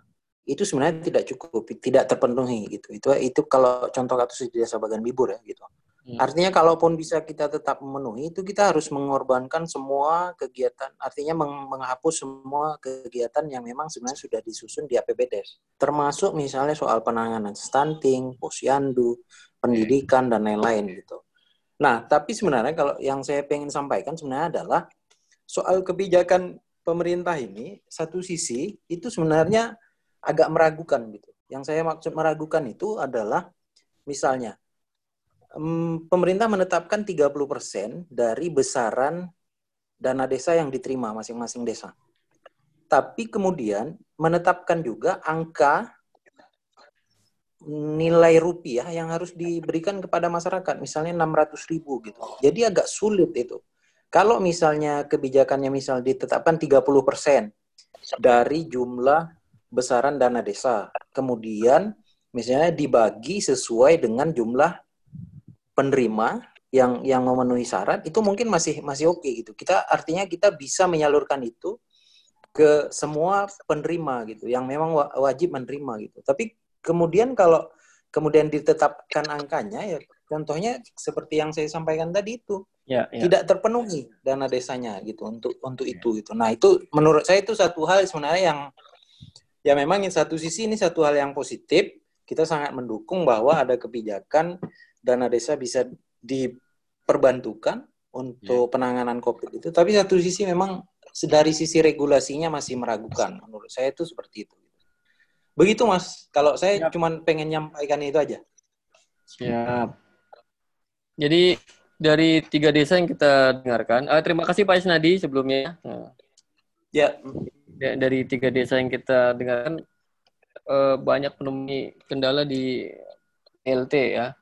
itu sebenarnya tidak cukup, tidak terpenuhi gitu. Itu itu kalau contoh kasus di desa Bagan Bibur ya gitu. Hmm. Artinya kalaupun bisa kita tetap memenuhi itu kita harus mengorbankan semua kegiatan, artinya meng- menghapus semua kegiatan yang memang sebenarnya sudah disusun di APBDes. Termasuk misalnya soal penanganan stunting, posyandu, pendidikan dan lain-lain gitu. Nah, tapi sebenarnya kalau yang saya pengen sampaikan sebenarnya adalah soal kebijakan pemerintah ini satu sisi itu sebenarnya agak meragukan gitu. Yang saya maksud meragukan itu adalah misalnya pemerintah menetapkan 30% dari besaran dana desa yang diterima masing-masing desa. Tapi kemudian menetapkan juga angka nilai rupiah yang harus diberikan kepada masyarakat, misalnya 600 ribu gitu. Jadi agak sulit itu. Kalau misalnya kebijakannya misal ditetapkan 30% dari jumlah besaran dana desa, kemudian misalnya dibagi sesuai dengan jumlah penerima yang yang memenuhi syarat itu mungkin masih masih oke gitu. Kita artinya kita bisa menyalurkan itu ke semua penerima gitu yang memang wa- wajib menerima gitu. Tapi kemudian kalau kemudian ditetapkan angkanya ya contohnya seperti yang saya sampaikan tadi itu Ya, ya. tidak terpenuhi dana desanya gitu untuk untuk itu gitu. Nah, itu menurut saya itu satu hal sebenarnya yang ya memang di satu sisi ini satu hal yang positif. Kita sangat mendukung bahwa ada kebijakan dana desa bisa diperbantukan untuk penanganan Covid itu. Tapi satu sisi memang dari sisi regulasinya masih meragukan. Menurut saya itu seperti itu. Begitu Mas. Kalau saya cuma pengen nyampaikan itu aja. Siap. Jadi dari tiga desa yang kita dengarkan, eh, terima kasih Pak Isnadi sebelumnya. Nah, Ya, da- dari tiga desa yang kita dengarkan eh, banyak penemui kendala di LT ya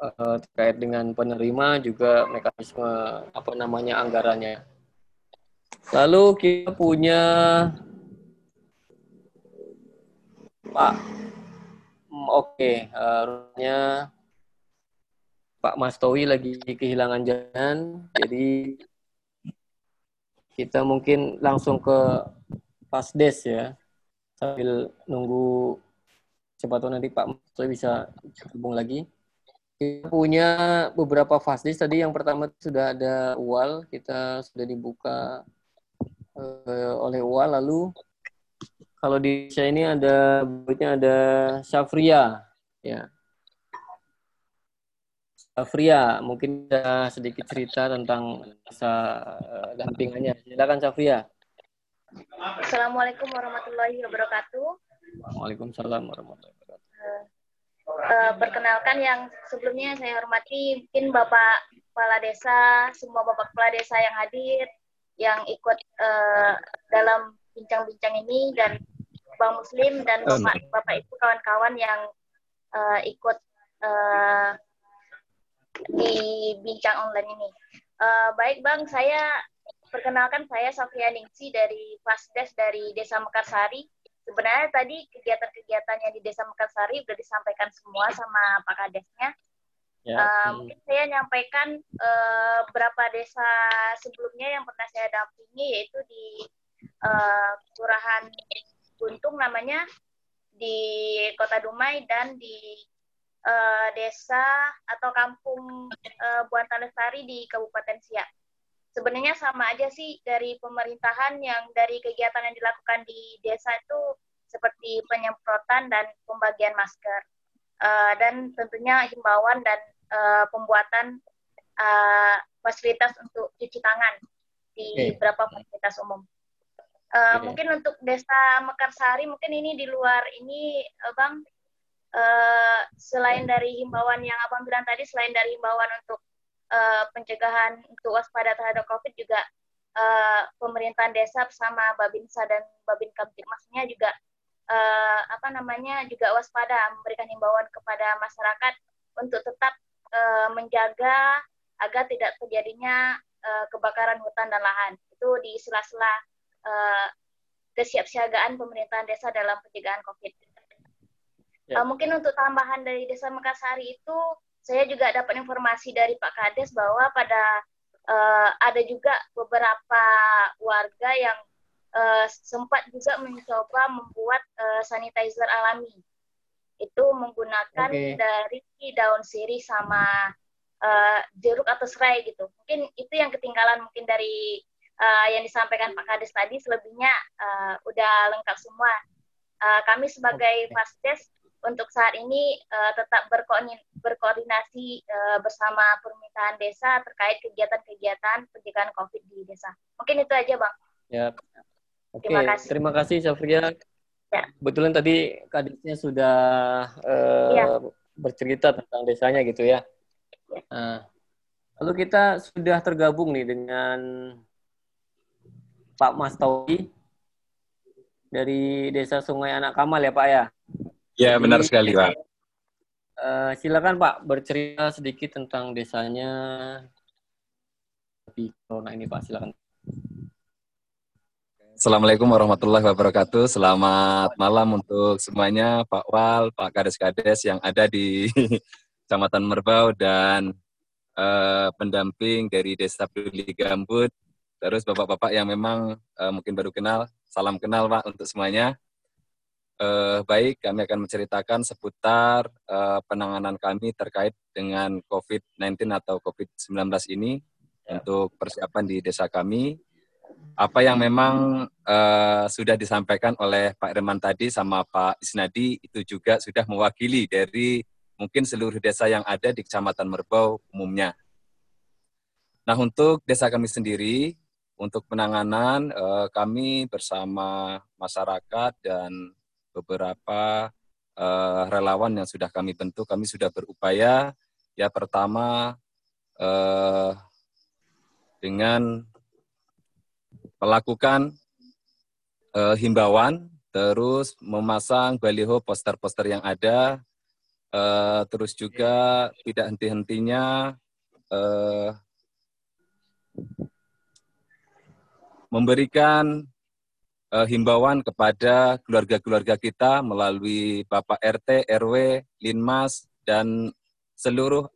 Eh, terkait dengan penerima juga mekanisme apa namanya anggarannya. Lalu kita punya Pak, Hmm, oke, rupanya Pak Mastowi lagi kehilangan jalan, jadi kita mungkin langsung ke Pasdes ya, sambil nunggu siapa nanti Pak Mastowi bisa gabung lagi. Kita punya beberapa Fasdes tadi. Yang pertama sudah ada UAL, kita sudah dibuka uh, oleh UAL. Lalu kalau di saya ini ada berikutnya ada Syafria ya. Syafria, mungkin ada sedikit cerita tentang masa uh, dampingannya. Silakan Syafria. Assalamualaikum warahmatullahi wabarakatuh. Waalaikumsalam warahmatullahi wabarakatuh. Uh, perkenalkan yang sebelumnya saya hormati mungkin Bapak Kepala Desa, semua Bapak Kepala Desa yang hadir, yang ikut uh, dalam bincang-bincang ini dan Bang Muslim dan Bapak Bapak Ibu kawan-kawan yang uh, ikut uh, di bincang online ini. Uh, baik Bang, saya perkenalkan saya Sofia Ningsi dari Fasdes dari Desa Mekarsari. Sebenarnya tadi kegiatan-kegiatannya di Desa Mekarsari sudah disampaikan semua sama Pak Kadesnya. Ya. Uh, mungkin saya nyampaikan uh, beberapa desa sebelumnya yang pernah saya dampingi yaitu di uh, Kelurahan Guntung namanya di Kota Dumai dan di uh, desa atau kampung uh, Buantan Lestari di Kabupaten Siak sebenarnya sama aja sih dari pemerintahan yang dari kegiatan yang dilakukan di desa itu seperti penyemprotan dan pembagian masker uh, dan tentunya himbauan dan uh, pembuatan uh, fasilitas untuk cuci tangan di okay. beberapa fasilitas umum. Uh, okay. Mungkin untuk desa Mekarsari mungkin ini di luar ini, bang. Uh, selain dari himbauan yang abang bilang tadi, selain dari himbauan untuk uh, pencegahan untuk waspada terhadap COVID juga uh, pemerintahan desa bersama Babinsa dan Babin Kamtipmasnya juga uh, apa namanya juga waspada memberikan himbauan kepada masyarakat untuk tetap uh, menjaga agar tidak terjadinya uh, kebakaran hutan dan lahan itu di sela-sela uh, kesiapsiagaan pemerintahan desa dalam pencegahan COVID. Ya. Uh, mungkin untuk tambahan dari Desa Mekarsari itu saya juga dapat informasi dari Pak Kades bahwa pada uh, ada juga beberapa warga yang uh, sempat juga mencoba membuat uh, sanitizer alami. Itu menggunakan okay. dari daun sirih sama uh, jeruk atau serai gitu. Mungkin itu yang ketinggalan mungkin dari uh, yang disampaikan Pak Kades tadi. Selebihnya uh, udah lengkap semua. Uh, kami sebagai okay. Fasdes untuk saat ini uh, tetap berkoordinasi uh, bersama permintaan desa terkait kegiatan-kegiatan pencegahan COVID di desa. Mungkin itu aja, Bang. Ya. Oke, terima kasih. Terima kasih, Safria. Ya. Kebetulan tadi kadisnya sudah uh, ya. bercerita tentang desanya gitu ya. ya. Nah, lalu kita sudah tergabung nih dengan Pak Mas Tawi dari Desa Sungai Anak Kamal ya Pak ya. Ya, benar sekali, Pak. Uh, silakan Pak bercerita sedikit tentang desanya di corona ini Pak, silakan. Assalamualaikum warahmatullahi wabarakatuh. Selamat malam untuk semuanya, Pak Wal, Pak Kades-Kades yang ada di Kecamatan Merbau dan uh, pendamping dari Desa Peduli Gambut. Terus bapak-bapak yang memang uh, mungkin baru kenal, salam kenal Pak untuk semuanya uh, baik, kami akan menceritakan seputar uh, penanganan kami terkait dengan COVID-19 atau COVID-19 ini ya. untuk persiapan di desa kami. Apa yang memang uh, sudah disampaikan oleh Pak Irman tadi sama Pak Isnadi itu juga sudah mewakili dari mungkin seluruh desa yang ada di Kecamatan Merbau umumnya. Nah, untuk desa kami sendiri, untuk penanganan kami bersama masyarakat dan beberapa uh, relawan yang sudah kami bentuk, kami sudah berupaya ya pertama uh, dengan melakukan uh, himbauan, terus memasang baliho poster-poster yang ada, uh, terus juga tidak henti-hentinya uh, memberikan uh, himbauan kepada keluarga-keluarga kita melalui Bapak RT, RW, Linmas, dan seluruh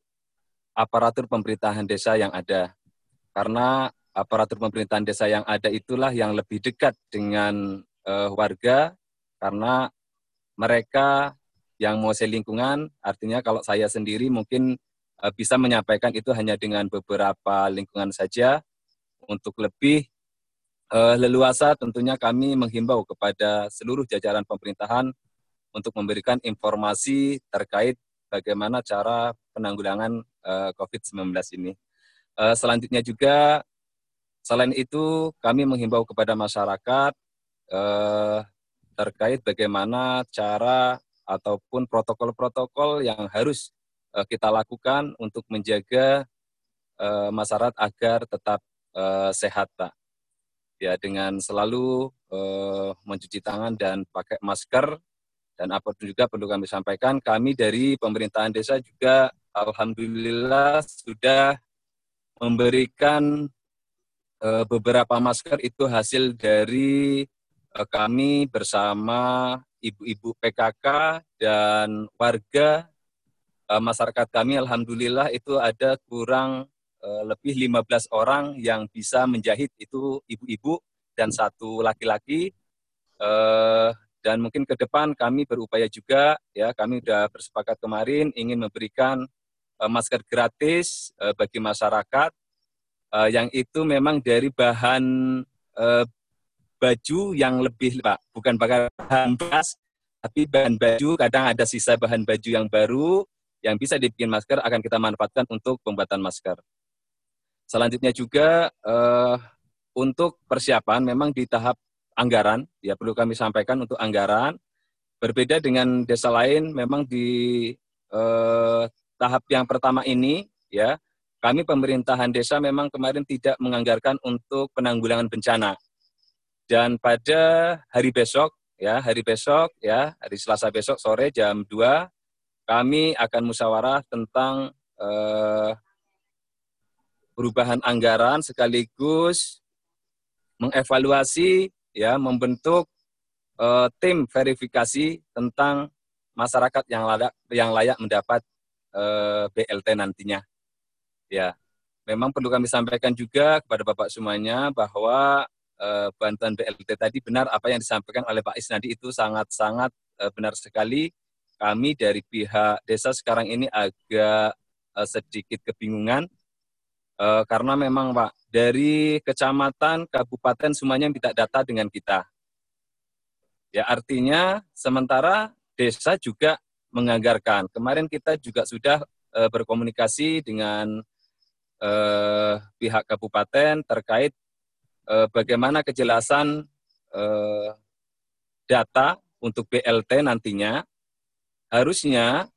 aparatur pemerintahan desa yang ada. Karena aparatur pemerintahan desa yang ada itulah yang lebih dekat dengan uh, warga karena mereka yang mau lingkungan artinya kalau saya sendiri mungkin uh, bisa menyampaikan itu hanya dengan beberapa lingkungan saja untuk lebih uh, leluasa tentunya kami menghimbau kepada seluruh jajaran pemerintahan untuk memberikan informasi terkait bagaimana cara penanggulangan uh, COVID-19 ini. Uh, selanjutnya juga selain itu kami menghimbau kepada masyarakat uh, terkait bagaimana cara ataupun protokol-protokol yang harus uh, kita lakukan untuk menjaga uh, masyarakat agar tetap uh, sehat, Pak. Ya, dengan selalu uh, mencuci tangan dan pakai masker. Dan apa juga perlu kami sampaikan, kami dari pemerintahan desa juga alhamdulillah sudah memberikan uh, beberapa masker itu hasil dari uh, kami bersama ibu-ibu PKK dan warga uh, masyarakat kami. Alhamdulillah itu ada kurang lebih 15 orang yang bisa menjahit itu ibu-ibu dan satu laki-laki. Uh, dan mungkin ke depan kami berupaya juga ya kami sudah bersepakat kemarin ingin memberikan uh, masker gratis bagi masyarakat. Yang itu memang dari bahan baju yang lebih Pak. Bukan bahan bekas tapi bahan baju. Kadang ada sisa bahan baju yang baru yang bisa dibikin masker akan kita manfaatkan untuk pembuatan masker. Selanjutnya juga uh, untuk persiapan memang di tahap anggaran, ya perlu kami sampaikan untuk anggaran. Berbeda dengan desa lain, memang di eh, tahap yang pertama ini, ya kami pemerintahan desa memang kemarin tidak menganggarkan untuk penanggulangan bencana. Dan pada hari besok, ya hari besok, ya hari Selasa besok sore jam 2, kami akan musyawarah tentang eh, perubahan anggaran sekaligus mengevaluasi ya membentuk uh, tim verifikasi tentang masyarakat yang layak yang layak mendapat uh, eh, BLT nantinya. Ya, memang perlu kami sampaikan juga kepada Bapak semuanya bahwa uh, bantuan BLT tadi benar apa yang disampaikan oleh Pak Isnadi itu sangat-sangat benar sekali. Kami dari pihak desa sekarang ini agak sedikit kebingungan uh, karena memang Pak dari kecamatan, kabupaten semuanya minta data dengan kita. Ya artinya sementara desa juga menganggarkan. Kemarin kita juga sudah e, berkomunikasi dengan e, pihak kabupaten terkait bagaimana kejelasan data untuk BLT nantinya. Harusnya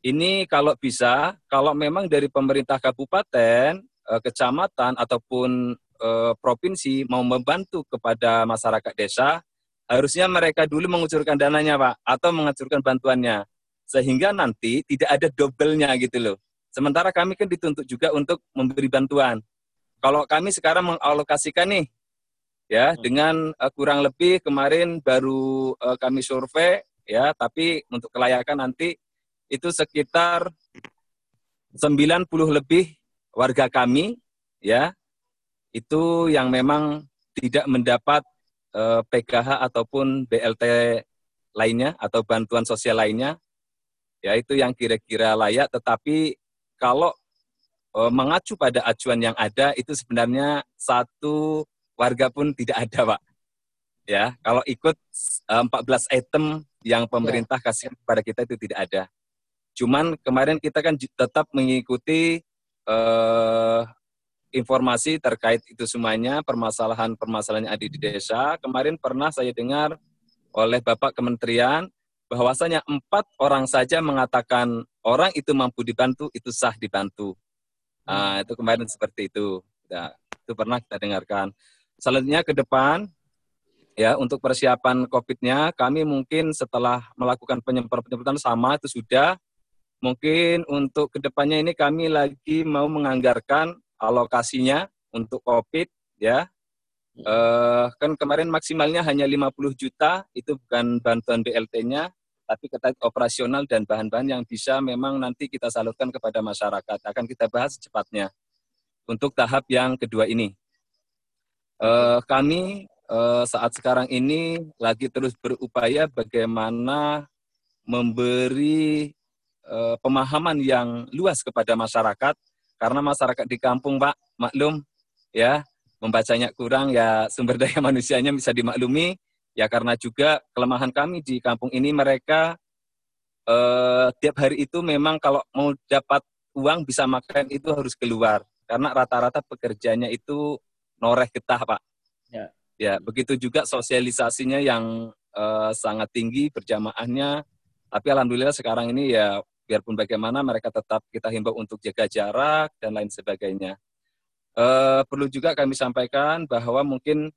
ini kalau bisa, kalau memang dari pemerintah kabupaten Eh, kecamatan ataupun uh, provinsi mau membantu kepada masyarakat desa, harusnya mereka dulu mengucurkan dananya, Pak, atau mengucurkan bantuannya. Sehingga nanti tidak ada double-nya gitu loh. Sementara kami kan dituntut juga untuk memberi bantuan. Kalau kami sekarang mengalokasikan nih, ya hmm. dengan uh, kurang lebih kemarin baru uh, kami survei, ya, tapi untuk kelayakan nanti itu sekitar 90 lebih warga kami ya itu yang memang tidak mendapat eh, PKH ataupun BLT lainnya atau bantuan sosial lainnya ya itu yang kira-kira layak. Tetapi kalau eh, mengacu pada acuan yang ada itu sebenarnya satu warga pun tidak ada Pak. Ya kalau ikut eh, 14 item yang pemerintah ya. kasih kepada kita itu tidak ada. Cuman kemarin kita kan tetap mengikuti eh, informasi terkait itu semuanya, permasalahan-permasalahan yang ada di desa. Kemarin pernah saya dengar oleh Bapak Kementerian bahwasanya empat orang saja mengatakan orang itu mampu dibantu, itu sah dibantu. Nah, itu kemarin seperti itu. Ya, itu pernah kita dengarkan. Selanjutnya ke depan, ya untuk persiapan COVID-nya, kami mungkin setelah melakukan penyemprotan sama itu sudah mungkin untuk ke depannya ini kami lagi mau menganggarkan alokasinya untuk COVID ya. Uh, kan kemarin maksimalnya hanya 50 juta, itu bukan bantuan BLT-nya, tapi terkait operasional dan bahan-bahan yang bisa memang nanti kita salurkan kepada masyarakat. Akan kita bahas secepatnya untuk tahap yang kedua ini. Uh, kami uh, saat sekarang ini lagi terus berupaya bagaimana memberi uh, pemahaman yang luas kepada masyarakat karena masyarakat di kampung Pak maklum ya membacanya kurang ya sumber daya manusianya bisa dimaklumi Ya karena juga kelemahan kami di kampung ini mereka eh, tiap hari itu memang kalau mau dapat uang bisa makan itu harus keluar karena rata-rata pekerjanya itu noreh getah pak. Ya. Ya begitu juga sosialisasinya yang eh, sangat tinggi berjamaahnya. Tapi alhamdulillah sekarang ini ya biarpun bagaimana mereka tetap kita himbau untuk jaga jarak dan lain sebagainya. Eh, perlu juga kami sampaikan bahwa mungkin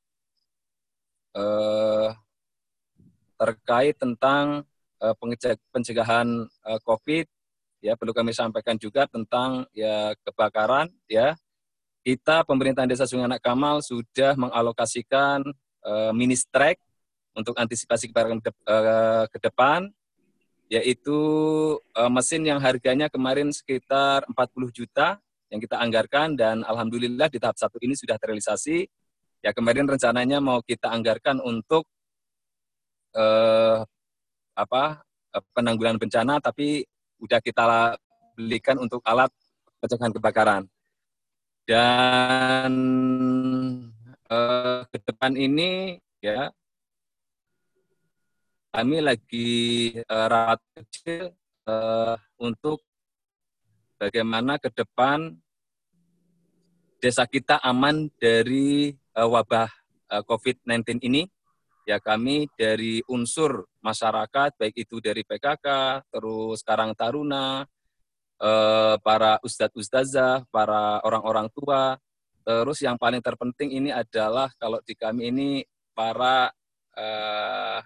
eh, terkait tentang eh, pencegahan eh, COVID ya perlu kami sampaikan juga tentang ya kebakaran ya kita pemerintahan desa Sungai Anak Kamal sudah mengalokasikan eh, mini strike untuk antisipasi kebakaran ke, ke depan yaitu eh, mesin yang harganya kemarin sekitar 40 juta yang kita anggarkan dan alhamdulillah di tahap satu ini sudah terrealisasi Ya kemarin rencananya mau kita anggarkan untuk eh, apa eh, penanggulangan bencana, tapi udah kita belikan untuk alat pencegahan kebakaran. Dan eh, ke depan ini ya kami lagi eh, rapat kecil eh, untuk bagaimana ke depan desa kita aman dari uh, wabah uh, eh, COVID-19 ini, ya kami dari unsur masyarakat, baik itu dari PKK, terus Karang Taruna, uh, para ustadz ustazah, para orang-orang tua, terus yang paling terpenting ini adalah kalau di kami ini para uh,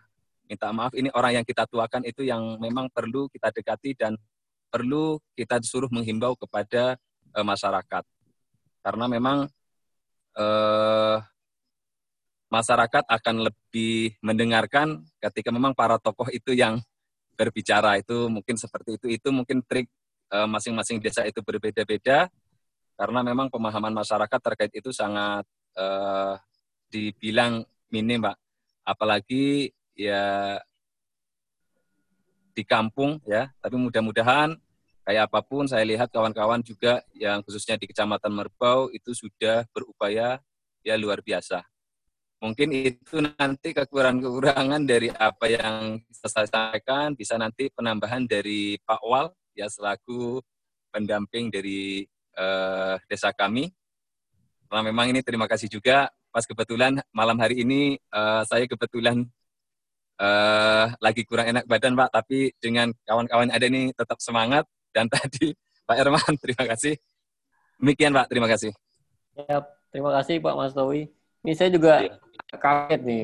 minta maaf ini orang yang kita tuakan itu yang memang perlu kita dekati dan perlu kita disuruh menghimbau kepada uh, masyarakat. Karena memang eh, masyarakat akan lebih mendengarkan ketika memang para tokoh itu yang berbicara. Itu mungkin seperti itu. Itu mungkin trik eh, masing-masing desa itu berbeda-beda. Karena memang pemahaman masyarakat terkait itu sangat dibilang minim pak apalagi ya di kampung ya tapi mudah-mudahan kayak apa pun saya lihat kawan-kawan juga yang khususnya di Kecamatan Merbau itu sudah berupaya ya luar biasa. Mungkin itu nanti kekurangan-kekurangan dari apa yang saya sampaikan bisa nanti penambahan dari Pak Wal ya selaku pendamping dari uh, desa kami. Nah, memang ini terima kasih juga pas kebetulan malam hari ini uh, saya kebetulan uh, lagi kurang enak badan Pak, tapi dengan kawan-kawan ada ini tetap semangat dan tadi Pak Erman, terima kasih. Demikian Pak, terima kasih. Ya, terima kasih Pak Mas Towi. Ini saya juga ya. kaget nih.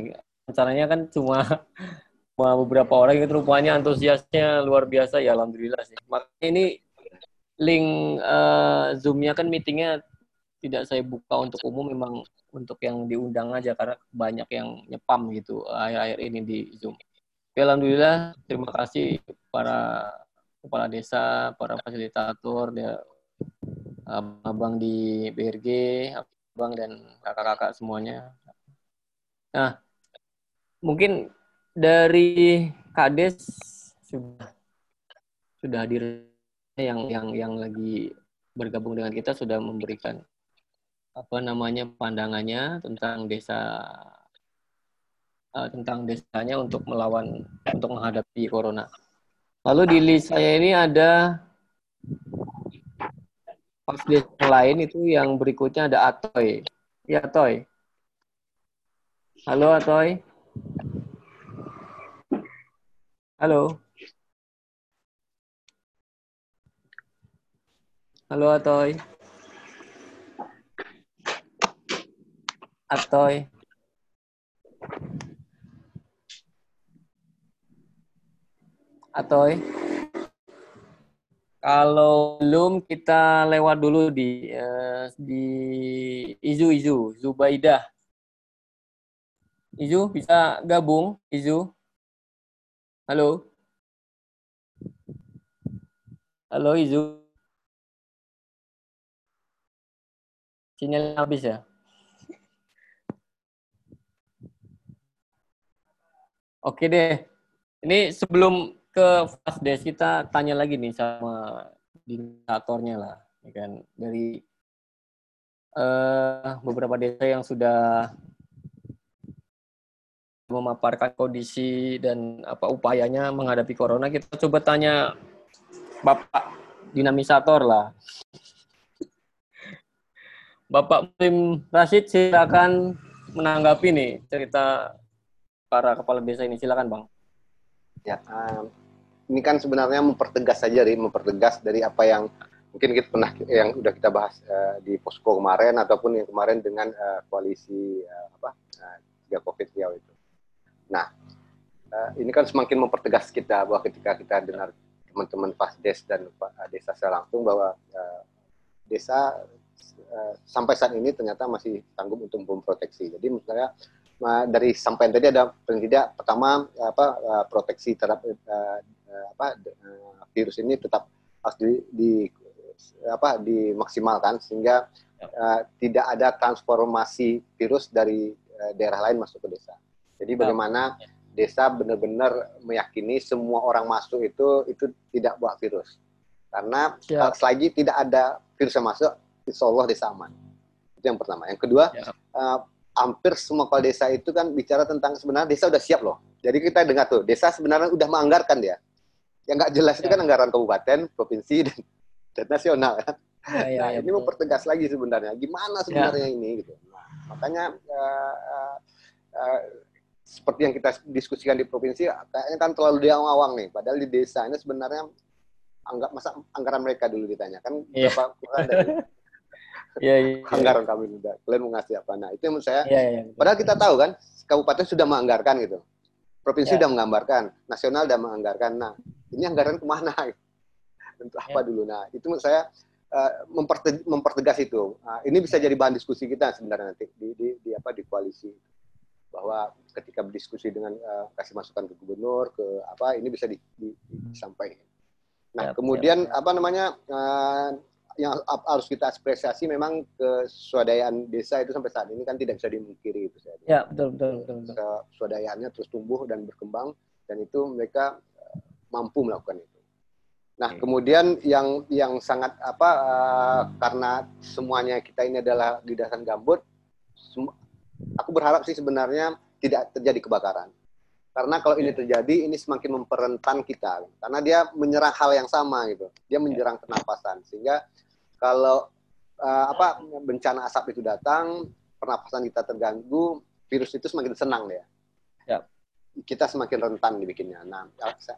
Rencananya kan cuma cuma beberapa orang itu rupanya antusiasnya luar biasa ya alhamdulillah sih. Makanya ini link uh, Zoom-nya kan meetingnya tidak saya buka untuk umum memang untuk yang diundang aja karena banyak yang nyepam gitu akhir-akhir ini di Zoom. Alhamdulillah terima kasih para kepala desa, para fasilitator, dia, abang di BRG, abang dan kakak-kakak semuanya. Nah, mungkin dari Kades sudah sudah hadir yang yang yang lagi bergabung dengan kita sudah memberikan apa namanya pandangannya tentang desa uh, tentang desanya untuk melawan untuk menghadapi corona. Lalu di list saya ini ada pas yang lain itu yang berikutnya ada Atoy. Ya, Atoy. Halo, Atoy. Halo. Halo, Atoy. Atoy. atau kalau belum kita lewat dulu di uh, di Izu Izu Zubaidah. Izu bisa gabung Izu? Halo. Halo Izu. Sinyal habis ya? Oke deh. Ini sebelum ke fast dash kita tanya lagi nih sama diktatornya lah, ya kan? Dari eh, beberapa desa yang sudah memaparkan kondisi dan apa upayanya menghadapi corona, kita coba tanya Bapak dinamisator lah. Bapak Muslim Rashid silakan menanggapi nih cerita para kepala desa ini. Silakan, Bang. Ya, um, ini kan sebenarnya mempertegas saja, dari mempertegas dari apa yang mungkin kita pernah yang udah kita bahas uh, di posko kemarin ataupun yang kemarin dengan uh, koalisi uh, apa uh, tiga covid ya itu. Nah, uh, ini kan semakin mempertegas kita bahwa ketika kita dengar teman-teman Fasdes dan uh, desa secara langsung bahwa uh, desa uh, sampai saat ini ternyata masih sanggup untuk memproteksi. Jadi saya uh, dari sampaian tadi ada paling tidak pertama apa uh, proteksi terhadap uh, apa uh, virus ini tetap harus di, di apa dimaksimalkan sehingga uh, tidak ada transformasi virus dari uh, daerah lain masuk ke desa. Jadi bagaimana desa benar-benar meyakini semua orang masuk itu itu tidak bawa virus. Karena Ya. uh, selagi tidak ada virus yang masuk, insya Allah desa aman. Itu yang pertama. Yang kedua, Ya. uh, hampir semua kepala desa itu kan bicara tentang sebenarnya desa udah siap loh. Jadi kita dengar tuh, desa sebenarnya udah menganggarkan dia. Yang nggak jelas itu Ya. kan anggaran kabupaten, provinsi, dan, dan nasional. Ya, ya, nah, ya, ini betul. mempertegas lagi sebenarnya gimana sebenarnya ini gitu. Nah, makanya uh, uh, uh, seperti yang kita diskusikan di provinsi kayaknya kan terlalu diawang-awang nih. Padahal di desa ini sebenarnya anggap masa anggaran mereka dulu ditanya kan Iya. berapa kurang dari Iya, iya. anggaran kami udah kalian mau ngasih apa? Nah itu yang menurut saya. Iya, iya. Padahal kita tahu kan kabupaten sudah menganggarkan gitu, provinsi Ya. sudah menggambarkan, nasional sudah menganggarkan. Nah ini anggaran ke mana? Untuk apa dulu? Nah itu menurut saya eh, memperte- mempertegas itu. Nah, ini bisa jadi bahan diskusi kita sebenarnya nanti di, di, di apa di koalisi bahwa ketika berdiskusi dengan eh, kasih masukan ke gubernur ke apa ini bisa di, di- disampaikan. Nah Yap, kemudian apa namanya eh, yang harus kita apresiasi memang kesuadayaan desa itu sampai saat ini kan tidak bisa dimungkiri itu saya. Ya, betul, betul, betul, betul. Kesuadayaannya terus tumbuh dan berkembang dan itu mereka eh, mampu melakukan itu. Nah, Hmm. kemudian yang yang sangat apa eh, karena semuanya kita ini adalah di dasar gambut, sem- aku berharap sih sebenarnya tidak terjadi kebakaran. Karena kalau ini terjadi, ini semakin memperentan kita. Karena dia menyerang hal yang sama gitu. Dia menyerang pernapasan. Sehingga kalau eh, apa bencana asap itu datang, pernapasan kita terganggu, virus itu semakin senang dia. Ya. Kita semakin rentan dibikinnya. Nah,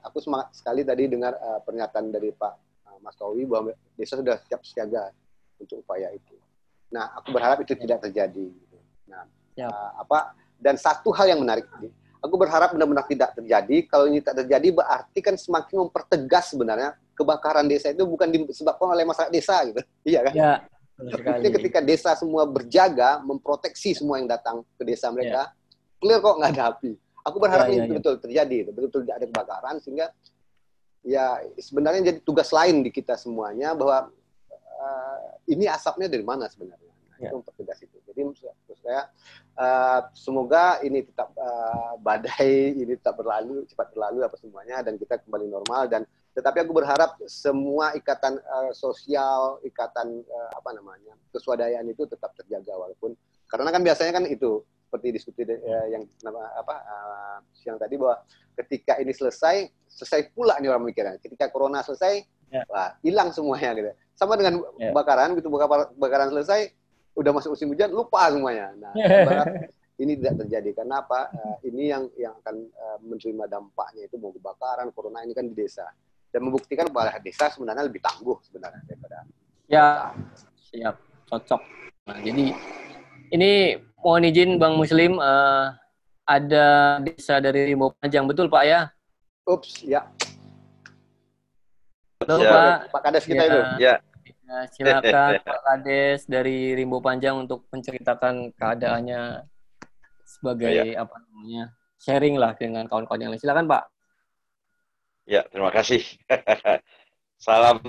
aku semangat sekali tadi dengar eh, pernyataan dari Pak eh, Mas Towi bahwa desa sudah siap siaga untuk upaya itu. Nah, aku berharap itu tidak terjadi. gitu. Nah, Ya. eh, apa dan satu hal yang menarik, aku berharap benar-benar tidak terjadi. Kalau ini tak terjadi, berarti kan semakin mempertegas sebenarnya kebakaran desa itu bukan disebabkan oleh masyarakat desa gitu. Iya kan? Ya. Artinya ketika desa semua berjaga, memproteksi semua yang datang ke desa mereka, clear kok nggak ada api. Aku berharap Ya, ini ya, ya. betul-betul terjadi, betul-betul tidak ada kebakaran sehingga ya sebenarnya jadi tugas lain di kita semuanya bahwa eh, ini asapnya dari mana sebenarnya. Nah, Ya. Itu mempertegas itu. Jadi maksud saya eh, semoga ini tetap eh, badai ini tetap berlalu cepat berlalu apa semuanya dan kita kembali normal dan tetapi aku berharap semua ikatan eh, sosial, ikatan eh, apa namanya keswadayaan itu tetap terjaga walaupun karena kan biasanya kan itu seperti diskusi eh, yang nama apa eh, siang tadi bahwa ketika ini selesai selesai pula nih orang mikirnya. Ketika corona selesai Ya. wah hilang semuanya gitu. Sama dengan Ya. kebakaran gitu bakar- kebakaran selesai udah masuk musim hujan lupa semuanya. Nah ini tidak terjadi. Karena apa? Eh, ini yang yang akan eh, menerima dampaknya itu mau kebakaran corona ini kan di desa dan membuktikan bahwa desa sebenarnya lebih tangguh sebenarnya daripada Ya, siap, cocok. Nah, jadi ini mohon izin Bang Muslim, eh, ada desa dari Rimbo Panjang, betul Pak ya? ups ya Betul Ya. Pak. Pak Kades kita Ya. itu Ya, Ya, silakan Pak Kades dari Rimbo Panjang untuk menceritakan keadaannya sebagai apa namanya sharing lah dengan kawan-kawan yang lain. Silakan Pak. Ya terima kasih. Salam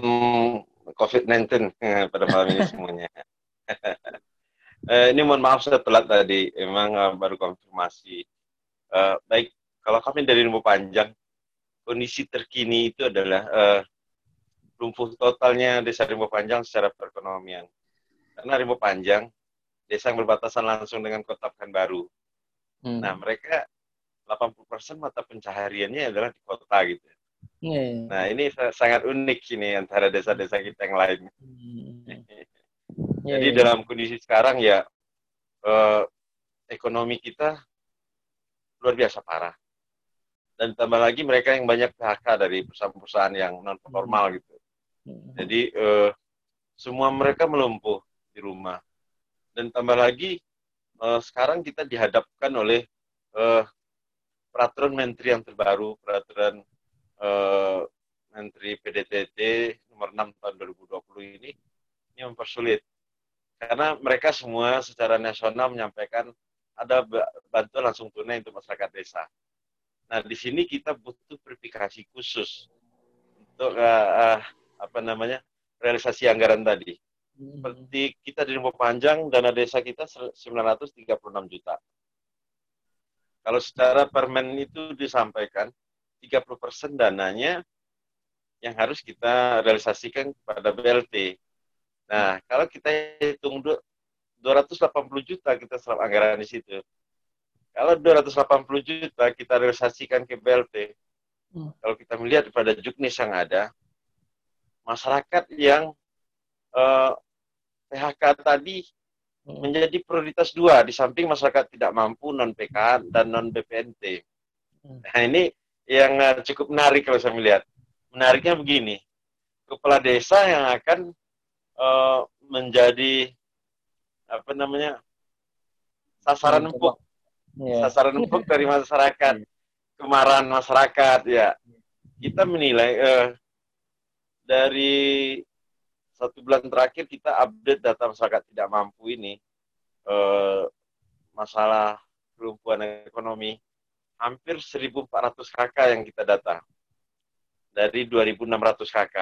COVID-19 pada malam ini semuanya. eh, ini mohon maaf saya telat tadi, emang uh, baru konfirmasi. Uh, baik, kalau kami dari Lumpuh Panjang, kondisi terkini itu adalah uh, lumpuh totalnya desa Rimbo Panjang secara perekonomian. Karena Rimbo Panjang, desa yang berbatasan langsung dengan kota Pekanbaru. Hmm. Nah, mereka 80% mata pencahariannya adalah di kota gitu. Yeah. Nah, ini sangat unik ini antara desa-desa kita yang lain. Yeah, Jadi yeah. dalam kondisi sekarang ya eh, ekonomi kita luar biasa parah. Dan tambah lagi mereka yang banyak PHK dari perusahaan-perusahaan yang non formal hmm. gitu. Hmm. Jadi eh, semua mereka melumpuh di rumah. Dan tambah lagi eh, sekarang kita dihadapkan oleh eh, peraturan menteri yang terbaru, peraturan uh, menteri PDTT nomor 6 tahun 2020 ini, ini mempersulit. Karena mereka semua secara nasional menyampaikan ada bantuan langsung tunai untuk masyarakat desa. Nah, di sini kita butuh verifikasi khusus untuk uh, uh, apa namanya realisasi anggaran tadi. Seperti kita di Rumah Panjang, dana desa kita 936 juta. Kalau secara permen itu disampaikan 30% dananya yang harus kita realisasikan kepada BLT. Nah, kalau kita hitung 280 juta kita serap anggaran di situ. Kalau 280 juta kita realisasikan ke BLT, hmm. kalau kita melihat pada juknis yang ada, masyarakat yang eh, PHK tadi Hmm. menjadi prioritas dua di samping masyarakat tidak mampu non PK dan non BPNT. Hmm. Nah ini yang eh, cukup menarik kalau saya melihat. Menariknya begini, kepala desa yang akan uh, menjadi apa namanya sasaran empuk, yeah. sasaran empuk dari masyarakat, kemarahan masyarakat ya. Kita menilai uh, dari satu bulan terakhir kita update data masyarakat tidak mampu ini eh, masalah kelumpuhan ekonomi hampir 1.400 KK yang kita data dari 2.600 KK.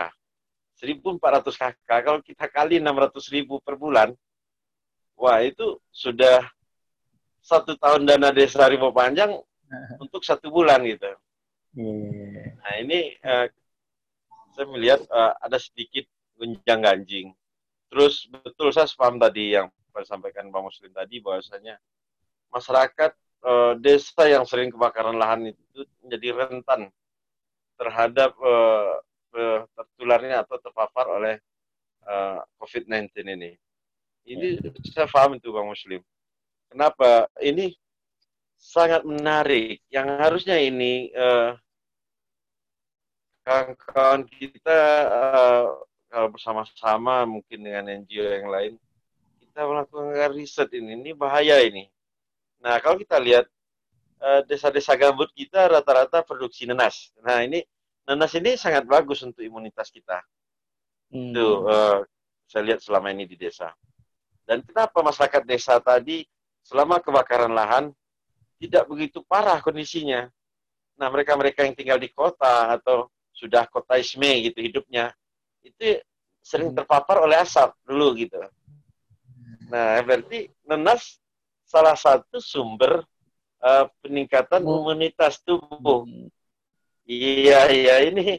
1.400 KK kalau kita kali 600 ribu per bulan, wah itu sudah satu tahun dana desa Rimbo Panjang untuk satu bulan gitu. Yeah. Nah ini uh, saya melihat uh, ada sedikit gonjang ganjing. Terus betul saya paham tadi yang disampaikan Pak Muslim tadi bahwasanya masyarakat e, desa yang sering kebakaran lahan itu menjadi rentan terhadap e, e, tertularnya atau terpapar oleh e, COVID-19 ini. Ini ya. saya paham itu Bang Muslim. Kenapa? Ini sangat menarik. Yang harusnya ini kawan-kawan kita kalau bersama-sama mungkin dengan NGO yang lain kita melakukan riset ini ini bahaya ini nah kalau kita lihat eh, desa-desa gambut kita rata-rata produksi nenas nah ini nenas ini sangat bagus untuk imunitas kita hmm. itu uh, saya lihat selama ini di desa dan kenapa masyarakat desa tadi selama kebakaran lahan tidak begitu parah kondisinya nah mereka-mereka yang tinggal di kota atau sudah kota isme gitu hidupnya itu sering hmm. terpapar oleh asap dulu gitu. Nah, berarti nenas salah satu sumber uh, peningkatan oh. imunitas tubuh. Hmm. Iya, iya ini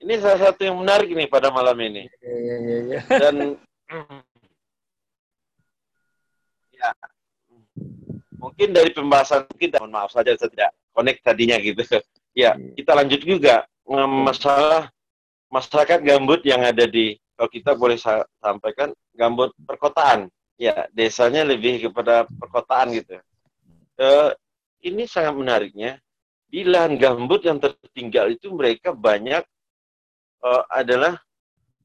ini salah satu yang menarik nih pada malam ini. Iya, iya, iya. iya. Dan ya mungkin dari pembahasan kita, mohon maaf saja saya tidak connect tadinya gitu. Ya, kita lanjut juga masalah masyarakat gambut yang ada di kalau kita boleh sampaikan gambut perkotaan ya desanya lebih kepada perkotaan gitu. E, ini sangat menariknya. Di lahan gambut yang tertinggal itu mereka banyak e, adalah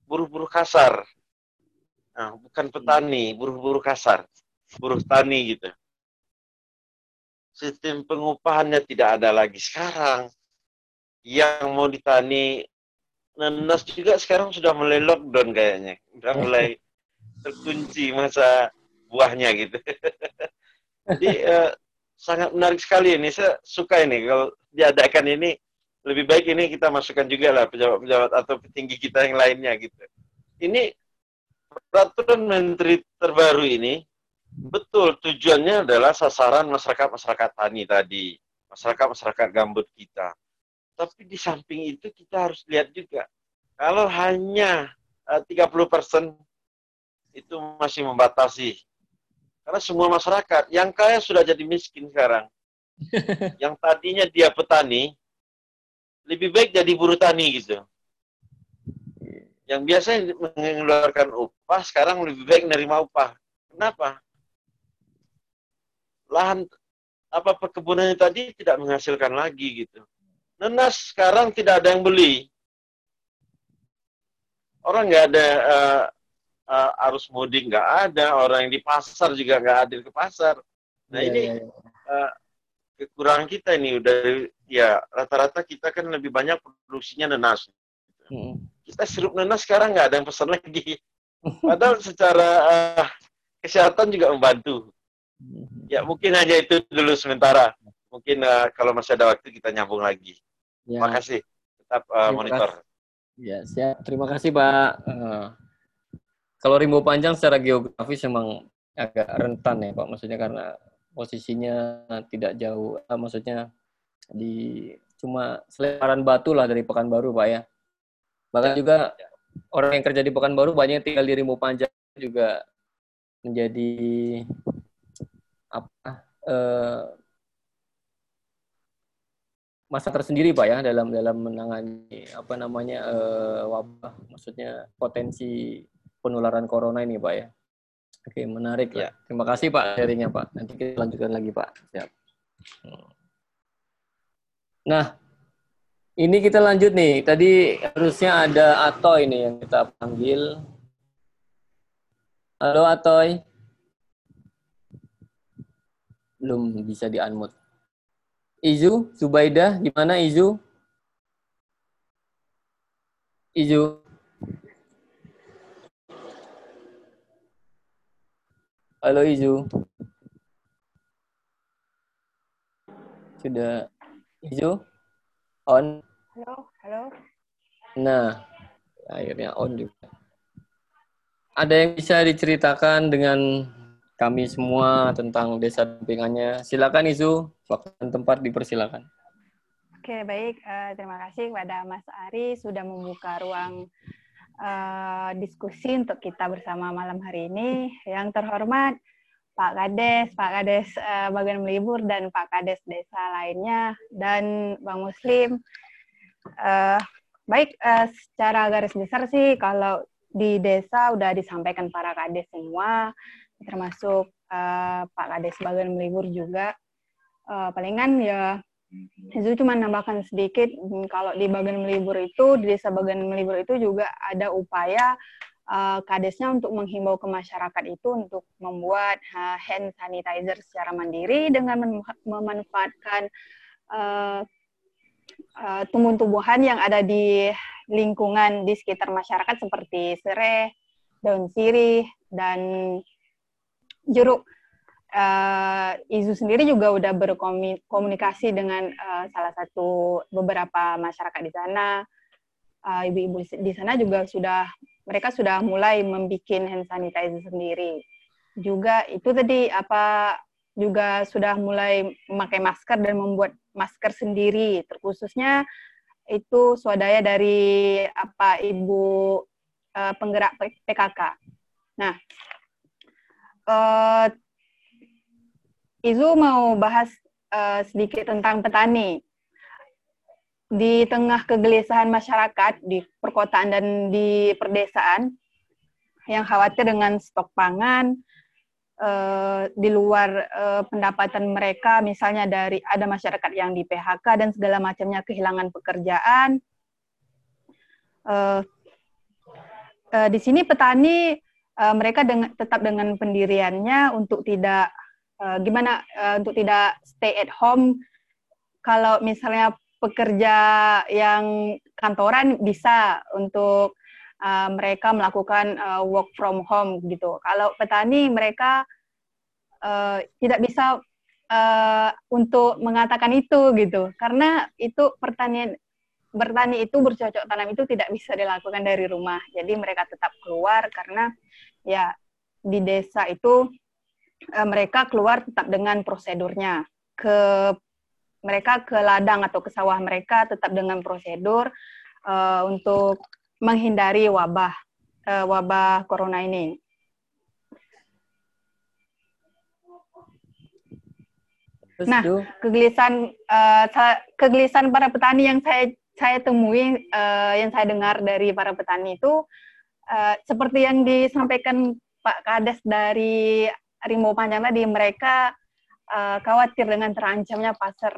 buruh-buruh kasar. Nah bukan petani buruh-buruh kasar buruh tani gitu. Sistem pengupahannya tidak ada lagi sekarang. Yang mau ditani Nanas juga sekarang sudah mulai lockdown kayaknya. Sudah mulai terkunci masa buahnya gitu. Jadi uh, sangat menarik sekali ini. Saya suka ini kalau diadakan ini lebih baik ini kita masukkan juga lah pejabat-pejabat atau petinggi kita yang lainnya gitu. Ini peraturan menteri terbaru ini betul tujuannya adalah sasaran masyarakat-masyarakat tani tadi, masyarakat-masyarakat gambut kita. Tapi di samping itu kita harus lihat juga kalau hanya eh, uh, 30 persen itu masih membatasi. Karena semua masyarakat yang kaya sudah jadi miskin sekarang. yang tadinya dia petani, lebih baik jadi buruh tani gitu. Yang biasa mengeluarkan upah, sekarang lebih baik menerima upah. Kenapa? Lahan apa perkebunannya tadi tidak menghasilkan lagi gitu. Nenas sekarang tidak ada yang beli. Orang nggak ada uh, uh, arus mudik nggak ada, orang yang di pasar juga nggak hadir ke pasar. Nah yeah, ini yeah, yeah. Uh, kekurangan kita ini udah ya rata-rata kita kan lebih banyak produksinya nenas. Hmm. Kita sirup nenas sekarang nggak ada yang pesan lagi. Padahal secara uh, kesehatan juga membantu. Hmm. Ya mungkin hanya itu dulu sementara. Mungkin uh, kalau masih ada waktu kita nyambung lagi. Ya. Terima kasih. Tetap uh, monitor. Ya siap. Terima kasih Pak. Uh, kalau rimbo panjang secara geografis memang agak rentan ya Pak. Maksudnya karena posisinya tidak jauh. Uh, maksudnya di cuma selebaran batu lah dari Pekanbaru Pak ya. Bahkan ya. juga orang yang kerja di Pekanbaru banyak yang tinggal di Rimbo Panjang juga menjadi apa eh, masa tersendiri Pak ya dalam dalam menangani apa namanya eh, wabah maksudnya potensi penularan corona ini Pak ya. Oke, menarik ya. Terima kasih Pak sharingnya Pak. Nanti kita lanjutkan lagi Pak. Siap. Nah, ini kita lanjut nih. Tadi harusnya ada Atoy nih yang kita panggil. Halo Atoy. Belum bisa di-unmute. Izu, Subaidah, gimana Izu? Izu. Halo Izu. Sudah Ijo, on. Halo, halo. Nah, akhirnya on juga. Ada yang bisa diceritakan dengan kami semua tentang desa dampingannya? Silakan Izu, waktu dan tempat dipersilakan. Oke, baik. Uh, terima kasih kepada Mas Ari sudah membuka ruang uh, diskusi untuk kita bersama malam hari ini. Yang terhormat, Pak Kades, Pak Kades uh, bagian melibur dan Pak Kades desa lainnya dan Bang Muslim. Uh, baik, uh, secara garis besar sih kalau di desa udah disampaikan para kades semua, termasuk uh, Pak Kades bagian melibur juga. Uh, palingan ya itu cuma nambahkan sedikit kalau di bagian melibur itu di desa bagian melibur itu juga ada upaya uh, kadesnya untuk menghimbau ke masyarakat itu untuk membuat uh, hand sanitizer secara mandiri dengan memanfaatkan uh, uh, tumbuh-tumbuhan yang ada di lingkungan di sekitar masyarakat seperti serai, daun sirih, dan jeruk. Uh, Izu sendiri juga udah berkomunikasi dengan uh, salah satu beberapa masyarakat di sana. Ibu-ibu uh, di sana juga sudah mereka sudah mulai membuat hand sanitizer sendiri. Juga itu tadi apa juga sudah mulai memakai masker dan membuat masker sendiri, terkhususnya itu swadaya dari apa ibu uh, penggerak PKK. Nah, uh, Izu mau bahas uh, sedikit tentang petani di tengah kegelisahan masyarakat di perkotaan dan di perdesaan yang khawatir dengan stok pangan uh, di luar uh, pendapatan mereka, misalnya dari ada masyarakat yang di PHK dan segala macamnya kehilangan pekerjaan. Uh, uh, di sini petani uh, mereka dengan, tetap dengan pendiriannya untuk tidak uh, gimana uh, untuk tidak stay at home. Kalau misalnya pekerja yang kantoran bisa untuk uh, mereka melakukan uh, work from home gitu. Kalau petani mereka uh, tidak bisa uh, untuk mengatakan itu gitu, karena itu pertanian bertani itu bercocok tanam itu tidak bisa dilakukan dari rumah. Jadi mereka tetap keluar karena ya di desa itu mereka keluar tetap dengan prosedurnya. Ke mereka ke ladang atau ke sawah mereka tetap dengan prosedur uh, untuk menghindari wabah uh, wabah corona ini. Nah, kegelisahan uh, kegelisahan para petani yang saya saya temui, uh, yang saya dengar dari para petani itu uh, seperti yang disampaikan Pak Kades dari Rimbo Panjang tadi, mereka uh, khawatir dengan terancamnya pasar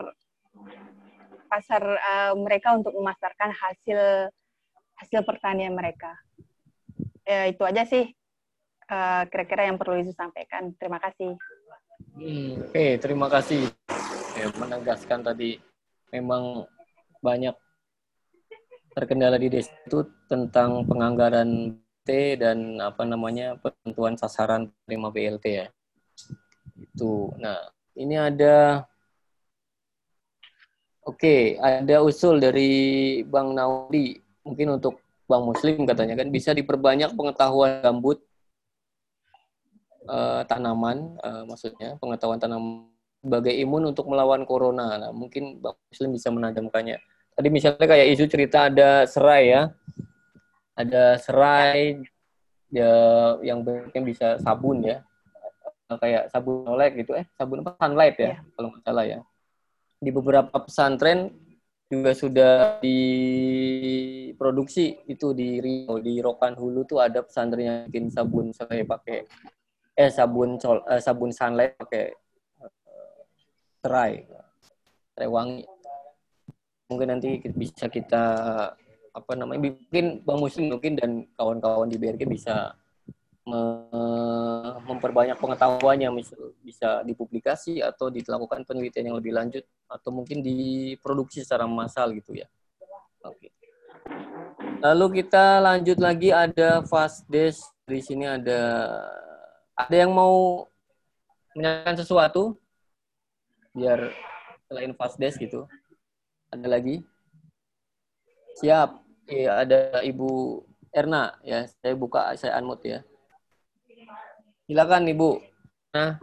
pasar uh, mereka untuk memasarkan hasil hasil pertanian mereka. Ya, itu aja sih kira-kira uh, yang perlu disampaikan. Terima kasih. Hmm, Oke, okay, terima kasih. Ya, menegaskan tadi memang banyak terkendala di desa itu tentang penganggaran Dan apa namanya penentuan sasaran terima BLT ya. Itu. Nah, ini ada Oke, okay, ada usul dari Bang Naudi mungkin untuk Bang Muslim katanya kan bisa diperbanyak pengetahuan gambut uh, tanaman, uh, maksudnya pengetahuan tanaman sebagai imun untuk melawan corona. Nah, mungkin Bang Muslim bisa menajamkannya. Tadi misalnya kayak isu cerita ada serai ya, ada serai ya yang bentuknya bisa sabun ya, kayak sabun olek gitu, eh sabun apa sunlight ya, yeah. kalau nggak salah ya. Di beberapa pesantren juga sudah diproduksi itu di Rio di Rokan Hulu tuh ada pesantren yang bikin sabun serai pakai eh sabun col eh, sabun sunlight pakai uh, serai serai wangi mungkin nanti bisa kita apa namanya bikin bang muslim mungkin dan kawan-kawan di BRG bisa me memperbanyak pengetahuannya misal bisa dipublikasi atau dilakukan penelitian yang lebih lanjut atau mungkin diproduksi secara massal gitu ya. Oke. Lalu kita lanjut lagi ada fast dash di sini ada ada yang mau menanyakan sesuatu? Biar selain fast desk gitu. Ada lagi? Siap iya ada ibu Erna ya saya buka saya unmute ya silakan ibu nah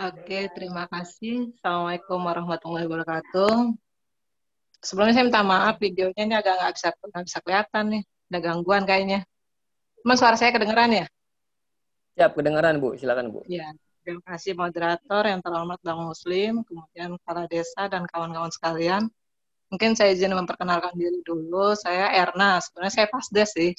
Oke, terima kasih. Assalamualaikum warahmatullahi wabarakatuh. Sebelumnya saya minta maaf videonya ini agak nggak bisa nggak bisa kelihatan nih, ada gangguan kayaknya. Cuma suara saya kedengeran ya? Siap, kedengaran Bu. Silakan Bu. Ya, terima kasih moderator yang terhormat Bang Muslim, kemudian kepala desa dan kawan-kawan sekalian. Mungkin saya izin memperkenalkan diri dulu. Saya Erna. Sebenarnya saya pas des sih.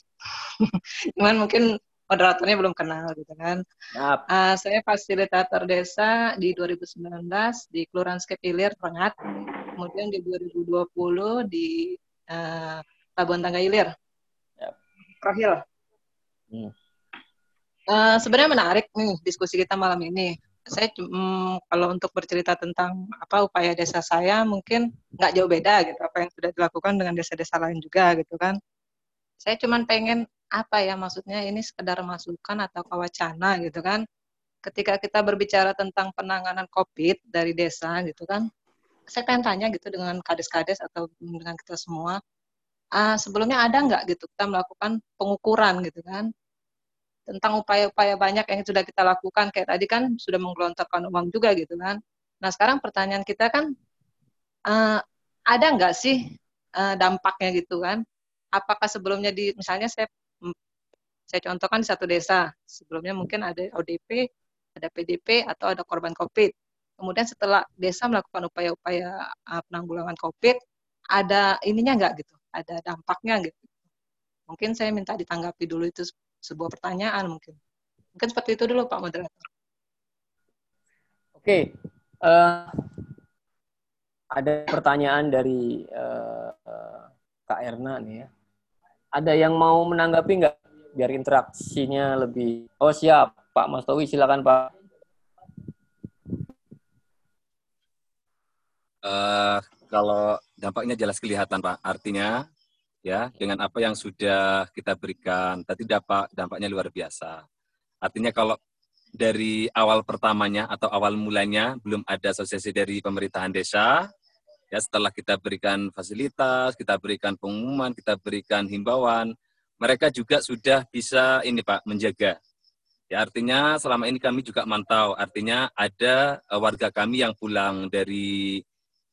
Cuman mungkin moderatornya belum kenal gitu kan. Uh, saya fasilitator desa di 2019 di Kelurahan Skepilir, Rengat. Kemudian di 2020 di uh, Labuan Tangga Ilir. Yep. Rohil. Hmm. Uh, sebenarnya menarik nih diskusi kita malam ini. Saya um, kalau untuk bercerita tentang apa upaya desa saya mungkin nggak jauh beda gitu apa yang sudah dilakukan dengan desa-desa lain juga gitu kan. Saya cuma pengen apa ya maksudnya ini sekedar masukan atau kawacana gitu kan. Ketika kita berbicara tentang penanganan COVID dari desa gitu kan, saya pengen tanya gitu dengan kades-kades atau dengan kita semua, uh, sebelumnya ada nggak gitu kita melakukan pengukuran gitu kan tentang upaya-upaya banyak yang sudah kita lakukan kayak tadi kan sudah menggelontorkan uang juga gitu kan. Nah sekarang pertanyaan kita kan uh, ada nggak sih uh, dampaknya gitu kan? Apakah sebelumnya di misalnya saya saya contohkan di satu desa sebelumnya mungkin ada ODP, ada PDP atau ada korban COVID. Kemudian setelah desa melakukan upaya-upaya uh, penanggulangan COVID, ada ininya nggak gitu? Ada dampaknya gitu? Mungkin saya minta ditanggapi dulu itu sebuah pertanyaan mungkin. Mungkin seperti itu dulu Pak Moderator. Oke, uh, ada pertanyaan dari uh, uh, Kak Erna nih ya. Ada yang mau menanggapi nggak biar interaksinya lebih? Oh siap, Pak Mas Towi silakan Pak. Uh, kalau dampaknya jelas kelihatan Pak. Artinya ya dengan apa yang sudah kita berikan tadi dampak dampaknya luar biasa artinya kalau dari awal pertamanya atau awal mulanya belum ada asosiasi dari pemerintahan desa Ya, setelah kita berikan fasilitas, kita berikan pengumuman, kita berikan himbauan, mereka juga sudah bisa ini Pak menjaga. Ya, artinya selama ini kami juga mantau. Artinya ada uh, warga kami yang pulang dari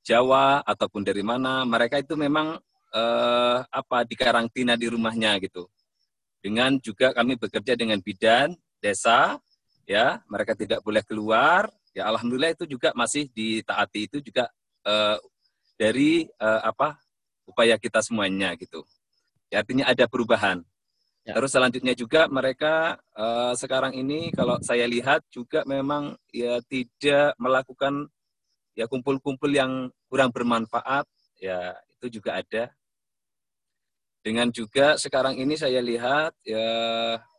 Jawa ataupun dari mana, mereka itu memang uh, apa dikarantina di rumahnya gitu. Dengan juga kami bekerja dengan bidan desa, ya mereka tidak boleh keluar. Ya alhamdulillah itu juga masih ditaati itu juga uh, dari uh, apa upaya kita semuanya gitu. Ya, artinya ada perubahan. Ya. Terus selanjutnya juga mereka uh, sekarang ini kalau saya lihat juga memang ya tidak melakukan ya kumpul-kumpul yang kurang bermanfaat ya itu juga ada. Dengan juga sekarang ini saya lihat ya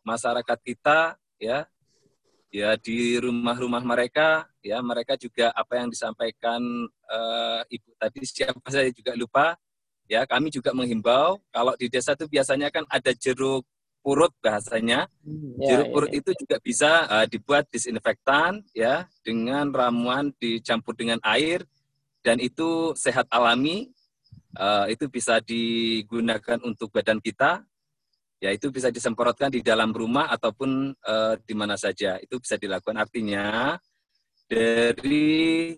masyarakat kita ya ya di rumah-rumah mereka ya mereka juga apa yang disampaikan uh, ibu tadi siapa saya juga lupa ya kami juga menghimbau kalau di desa itu biasanya kan ada jeruk purut bahasanya hmm, ya, jeruk ya, purut ya. itu juga bisa uh, dibuat disinfektan ya dengan ramuan dicampur dengan air dan itu sehat alami uh, itu bisa digunakan untuk badan kita ya itu bisa disemprotkan di dalam rumah ataupun uh, di mana saja. Itu bisa dilakukan. Artinya dari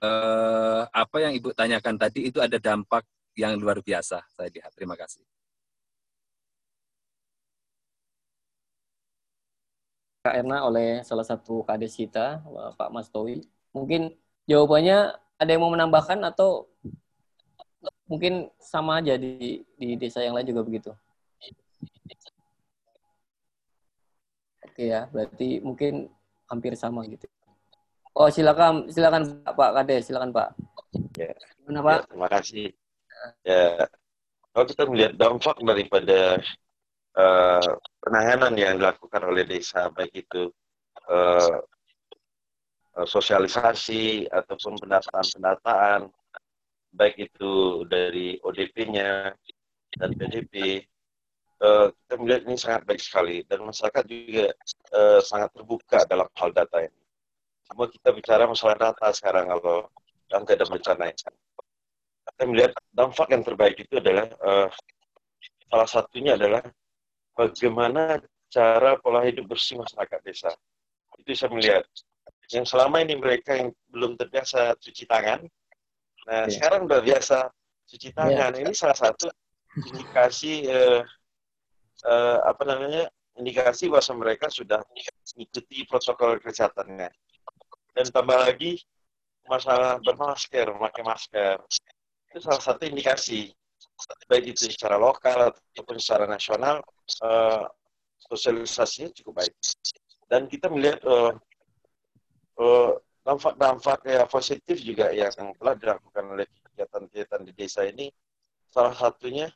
uh, apa yang ibu tanyakan tadi itu ada dampak yang luar biasa. Saya lihat. Terima kasih. Kak Erna oleh salah satu kades kita Pak Mas Towi. Mungkin jawabannya ada yang mau menambahkan atau mungkin sama aja di di desa yang lain juga begitu Oke ya, berarti mungkin hampir sama gitu. Oh silakan, silakan Pak Kades, silakan Pak. Ya. Gimana Pak? Ya, terima kasih. Ya, kalau kita melihat dampak daripada uh, penanganan yang dilakukan oleh desa, baik itu uh, sosialisasi ataupun pendataan-pendataan, baik itu dari ODP-nya dan PDP, uh, kita melihat ini sangat baik sekali dan masyarakat juga uh, sangat terbuka dalam hal data ini. Semua kita bicara masalah data sekarang kalau yang tidak bencana ini. Kita melihat dampak yang terbaik itu adalah uh, salah satunya adalah bagaimana cara pola hidup bersih masyarakat desa. Itu saya melihat. Yang selama ini mereka yang belum terbiasa cuci tangan, nah yeah. sekarang udah biasa cuci tangan. Yeah. Ini salah satu indikasi uh, uh, apa namanya indikasi bahwa mereka sudah mengikuti protokol kesehatannya. Dan tambah lagi masalah bermasker, memakai masker itu salah satu indikasi baik itu secara lokal ataupun secara nasional uh, sosialisasinya cukup baik. Dan kita melihat uh, uh, dampak-dampak ya positif juga yang telah dilakukan oleh kegiatan-kegiatan di desa ini salah satunya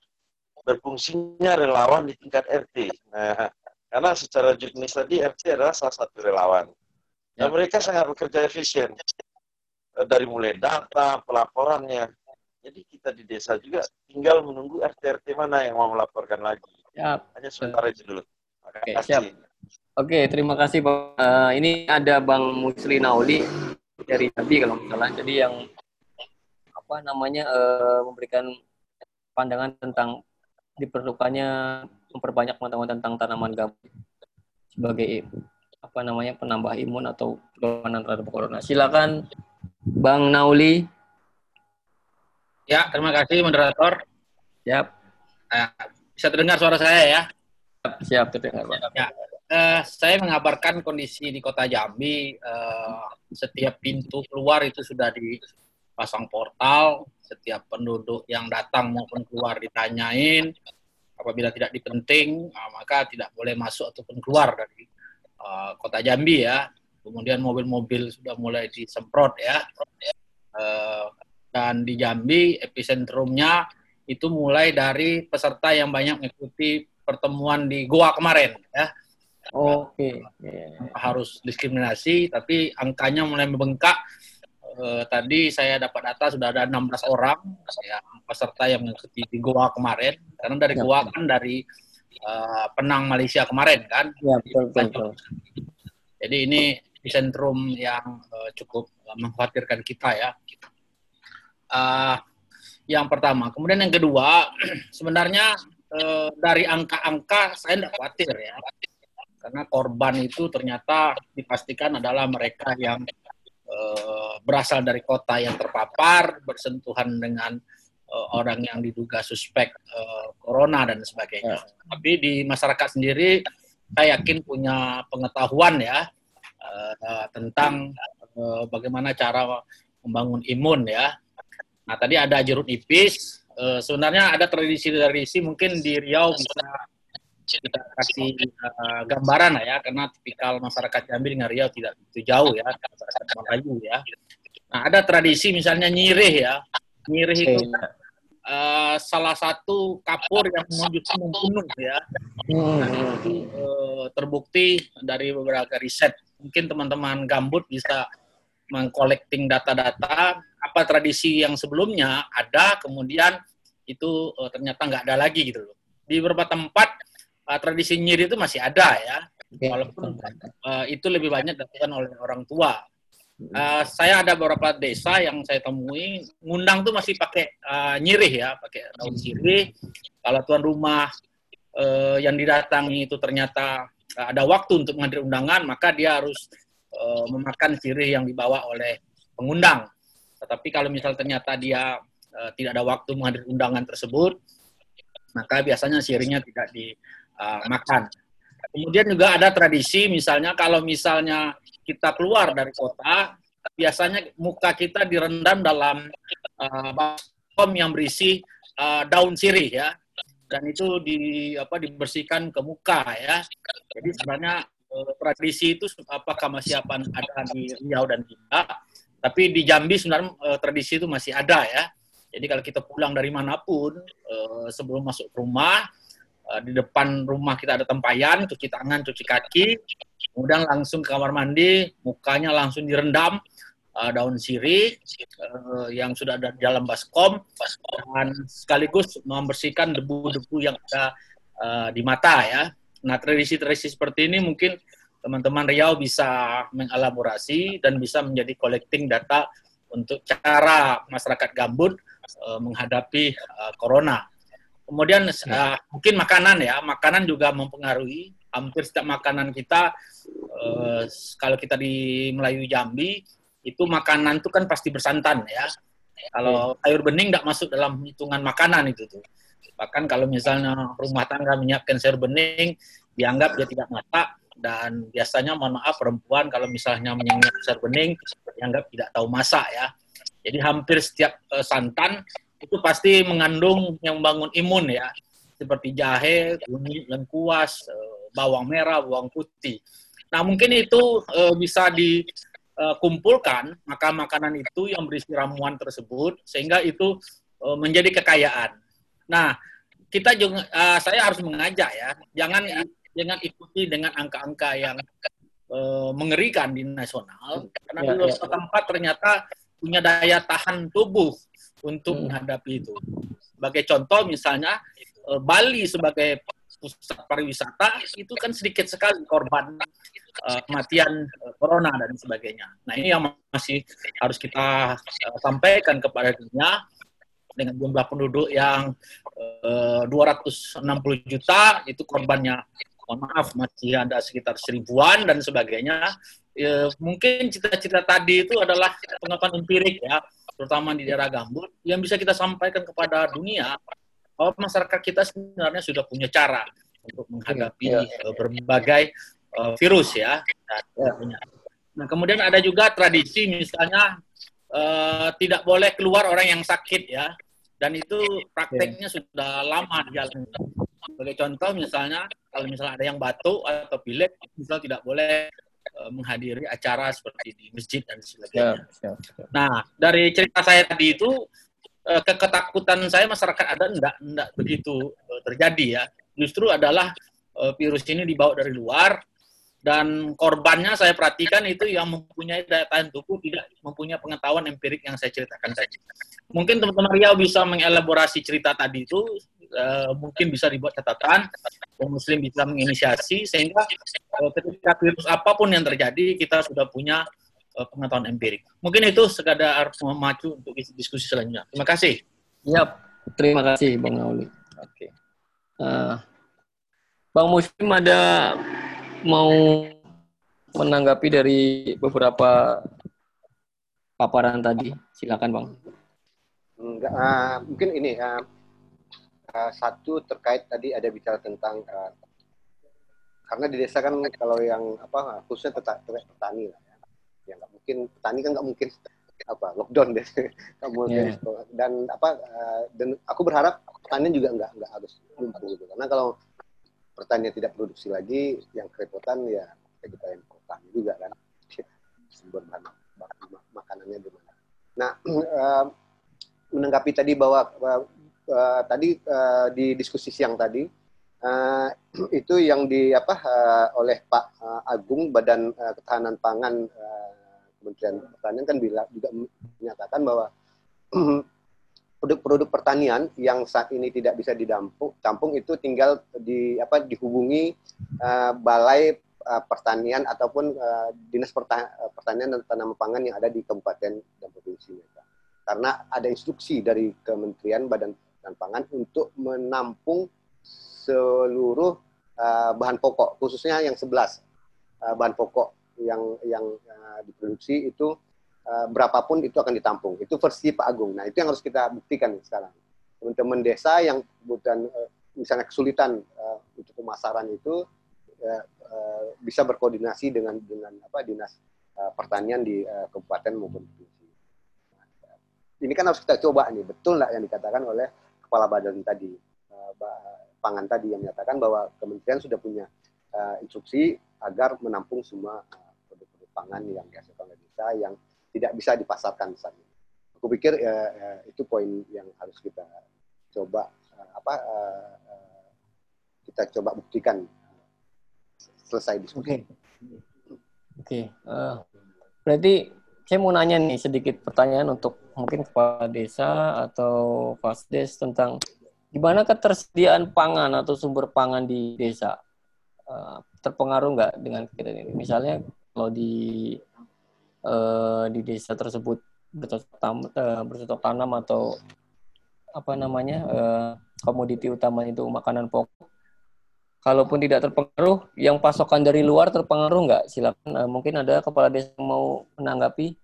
berfungsinya relawan di tingkat RT. Nah, karena secara jurnis tadi RT adalah salah satu relawan. Dan ya. mereka sangat bekerja efisien. Dari mulai data, pelaporannya. Jadi kita di desa juga tinggal menunggu RT-RT mana yang mau melaporkan lagi. Ya. Hanya sebentar itu dulu. Oke, siap. Oke, terima kasih Pak. Uh, ini ada Bang Musli Nauli dari Nabi kalau misalnya. Jadi yang apa namanya uh, memberikan pandangan tentang diperlukannya memperbanyak pengetahuan tentang tanaman gambut sebagai apa namanya penambah imun atau perlawanan terhadap corona. Silakan Bang Nauli. Ya, terima kasih moderator. Siap. Uh, bisa terdengar suara saya ya? Siap, siap terdengar, Pak. Ya. Uh, saya mengabarkan kondisi di Kota Jambi. Uh, setiap pintu keluar itu sudah dipasang portal. Setiap penduduk yang datang maupun keluar ditanyain apabila tidak dipenting uh, maka tidak boleh masuk ataupun keluar dari uh, kota Jambi ya. Kemudian mobil-mobil sudah mulai disemprot ya. Uh, dan di Jambi epicentrumnya itu mulai dari peserta yang banyak mengikuti pertemuan di Goa kemarin ya Oke. Okay. Harus diskriminasi, tapi angkanya mulai membengkak eh, tadi saya dapat data sudah ada 16 orang ya, peserta yang mengikuti di Goa kemarin. Karena dari ya, Goa kan dari uh, Penang Malaysia kemarin kan. Ya, betul, betul, Jadi ini di sentrum yang uh, cukup mengkhawatirkan kita ya. Uh, yang pertama. Kemudian yang kedua, sebenarnya uh, dari angka-angka saya tidak khawatir ya. Karena korban itu ternyata dipastikan adalah mereka yang uh, berasal dari kota yang terpapar, bersentuhan dengan uh, orang yang diduga suspek uh, corona dan sebagainya. Ya. Tapi di masyarakat sendiri saya yakin punya pengetahuan ya uh, tentang uh, bagaimana cara membangun imun ya Nah, tadi ada jeruk nipis. Uh, sebenarnya ada tradisi-tradisi mungkin di Riau bisa kita kasih uh, gambaran lah ya, karena tipikal masyarakat Jambi dengan Riau tidak begitu jauh ya, masyarakat Melayu ya. Nah, ada tradisi misalnya nyirih ya. Nyirih itu uh, salah satu kapur yang menuju membunuh ya. Nah, itu uh, terbukti dari beberapa riset. Mungkin teman-teman gambut bisa mengkolekting data-data apa tradisi yang sebelumnya ada kemudian itu uh, ternyata nggak ada lagi gitu loh di beberapa tempat uh, tradisi nyiri itu masih ada ya. Walaupun uh, itu lebih banyak dilakukan oleh orang tua. Uh, saya ada beberapa desa yang saya temui ngundang tuh masih pakai uh, nyirih ya pakai daun sirih kalau tuan rumah uh, yang didatangi itu ternyata ada waktu untuk menghadiri undangan maka dia harus uh, memakan sirih yang dibawa oleh pengundang. Tetapi kalau misal ternyata dia uh, tidak ada waktu menghadiri undangan tersebut, maka biasanya sirihnya tidak dimakan. Uh, Kemudian juga ada tradisi misalnya kalau misalnya kita keluar dari kota, biasanya muka kita direndam dalam uh, yang berisi uh, daun sirih ya dan itu di apa dibersihkan ke muka ya. Jadi sebenarnya uh, tradisi itu apakah masih apa ada di Riau dan tidak. Tapi di Jambi sebenarnya uh, tradisi itu masih ada ya. Jadi kalau kita pulang dari mana pun uh, sebelum masuk rumah uh, di depan rumah kita ada tempayan, cuci tangan, cuci kaki, kemudian langsung ke kamar mandi, mukanya langsung direndam uh, daun sirih uh, yang sudah ada di dalam baskom dan sekaligus membersihkan debu-debu yang ada uh, di mata ya. Nah, tradisi-tradisi seperti ini mungkin teman-teman Riau bisa mengelaborasi dan bisa menjadi collecting data untuk cara masyarakat gambut uh, menghadapi uh, corona. Kemudian uh, mungkin makanan ya, makanan juga mempengaruhi. Hampir setiap makanan kita, uh, kalau kita di Melayu Jambi, itu makanan itu kan pasti bersantan ya. Kalau sayur bening tidak masuk dalam hitungan makanan itu tuh. Bahkan kalau misalnya rumah tangga menyiapkan sayur bening, dianggap dia tidak masak, dan biasanya mohon maaf perempuan kalau misalnya menyiapkan sayur bening, dianggap tidak tahu masak ya. Jadi hampir setiap uh, santan itu pasti mengandung yang membangun imun ya, seperti jahe, kunyit, lengkuas, uh, bawang merah, bawang putih. Nah mungkin itu uh, bisa dikumpulkan maka makanan itu yang berisi ramuan tersebut sehingga itu menjadi kekayaan. Nah kita juga saya harus mengajak ya, jangan jangan ikuti dengan angka-angka yang mengerikan di nasional karena ya, ya. tempat ternyata punya daya tahan tubuh untuk hmm. menghadapi itu. Sebagai contoh misalnya uh, Bali sebagai pusat pariwisata itu kan sedikit sekali korban uh, kematian uh, corona dan sebagainya. Nah ini yang masih harus kita uh, sampaikan kepada dunia dengan jumlah penduduk yang uh, 260 juta itu korbannya mohon maaf masih ada sekitar seribuan dan sebagainya ya, mungkin cita-cita tadi itu adalah pengetahuan empirik ya terutama di daerah gambut yang bisa kita sampaikan kepada dunia bahwa masyarakat kita sebenarnya sudah punya cara untuk menghadapi ya, ya. berbagai uh, virus ya. Nah, nah kemudian ada juga tradisi misalnya uh, tidak boleh keluar orang yang sakit ya dan itu prakteknya yeah. sudah lama jalan. Sebagai contoh misalnya kalau misalnya ada yang batuk atau pilek, misal tidak boleh menghadiri acara seperti di masjid dan sebagainya. Yeah, yeah, yeah. Nah dari cerita saya tadi itu uh, keketakutan saya masyarakat ada enggak enggak begitu uh, terjadi ya. Justru adalah virus ini dibawa dari luar dan korbannya saya perhatikan itu yang mempunyai daya tahan tubuh tidak mempunyai pengetahuan empirik yang saya ceritakan tadi. Mungkin teman-teman Riau bisa mengelaborasi cerita tadi itu, uh, mungkin bisa dibuat catatan, orang Muslim bisa menginisiasi sehingga uh, ketika virus apa pun yang terjadi kita sudah punya eh, pengetahuan empirik. Mungkin itu sekadar memacu untuk diskusi selanjutnya. Terima kasih. Yap, terima kasih Bang Nauli. Oke. Uh, Bang Muslim ada mau menanggapi dari beberapa paparan tadi? Silakan Bang. Enggak, uh, mungkin ini uh, uh, satu terkait tadi ada bicara tentang uh, karena di desa kan kalau yang apa khususnya terkait petani lah ya. ya nggak mungkin petani kan nggak mungkin apa lockdown deh. Kamu yeah. dan apa uh, dan aku berharap petani juga nggak nggak harus lumpuh gitu. Karena kalau pertanian tidak produksi lagi yang kerepotan ya kita yang petani juga kan. Sumber bahan makanannya di mana. Nah uh, menanggapi tadi bahwa uh, tadi uh, di diskusi siang tadi uh, itu yang di apa uh, oleh Pak uh, Agung Badan uh, Ketahanan Pangan uh, Kementerian Pertanian kan bila, juga menyatakan bahwa produk-produk pertanian yang saat ini tidak bisa didampung tampung itu tinggal di apa dihubungi uh, balai uh, pertanian ataupun uh, dinas pertanian dan tanaman pangan yang ada di kabupaten dan provinsi mereka karena ada instruksi dari Kementerian Badan dan Pangan untuk menampung seluruh uh, bahan pokok, khususnya yang 11 uh, bahan pokok yang yang uh, diproduksi itu uh, berapapun itu akan ditampung. Itu versi Pak Agung. Nah, itu yang harus kita buktikan sekarang. Teman-teman desa yang bukan uh, misalnya kesulitan uh, untuk pemasaran itu uh, uh, bisa berkoordinasi dengan dengan apa dinas uh, pertanian di uh, kabupaten maupun provinsi. ini kan harus kita coba nih, betul nggak yang dikatakan oleh kepala badan tadi pangan tadi yang menyatakan bahwa kementerian sudah punya uh, instruksi agar menampung semua uh, produk-produk pangan yang dihasilkan oleh desa yang tidak bisa dipasarkan saat ini. Aku pikir uh, itu poin yang harus kita coba apa kita coba buktikan selesai diskusi. Oke, okay. oke. Okay. Uh, berarti saya mau nanya nih sedikit pertanyaan untuk mungkin kepala desa atau fasdes tentang gimana ketersediaan pangan atau sumber pangan di desa uh, terpengaruh nggak dengan kegiatan ini? Misalnya kalau di uh, di desa tersebut uh, bercocok tanam atau apa namanya komoditi utama itu makanan pokok. Kalaupun tidak terpengaruh, yang pasokan dari luar terpengaruh nggak? Silakan. Mungkin ada kepala desa mau menanggapi.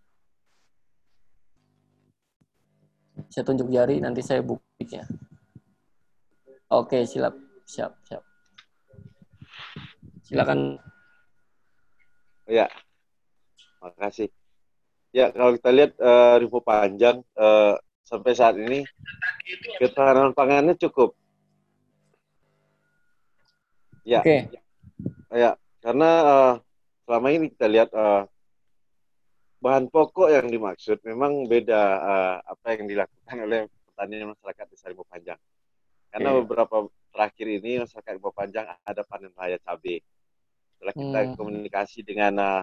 Saya tunjuk jari, nanti saya buktinya. Oke, siap, siap, siap. Silakan. Ya, makasih. Ya, kalau kita lihat uh, Rivo Panjang uh, sampai saat ini ketahanan pangannya cukup. Ya. Oke. Ya, karena uh, selama ini kita lihat uh, bahan pokok yang dimaksud memang beda uh, apa yang dilakukan oleh petani masyarakat di Rivo Panjang. Karena yeah. beberapa terakhir ini masyarakat Bawah Panjang ada panen raya cabai. Setelah kita hmm. komunikasi dengan uh,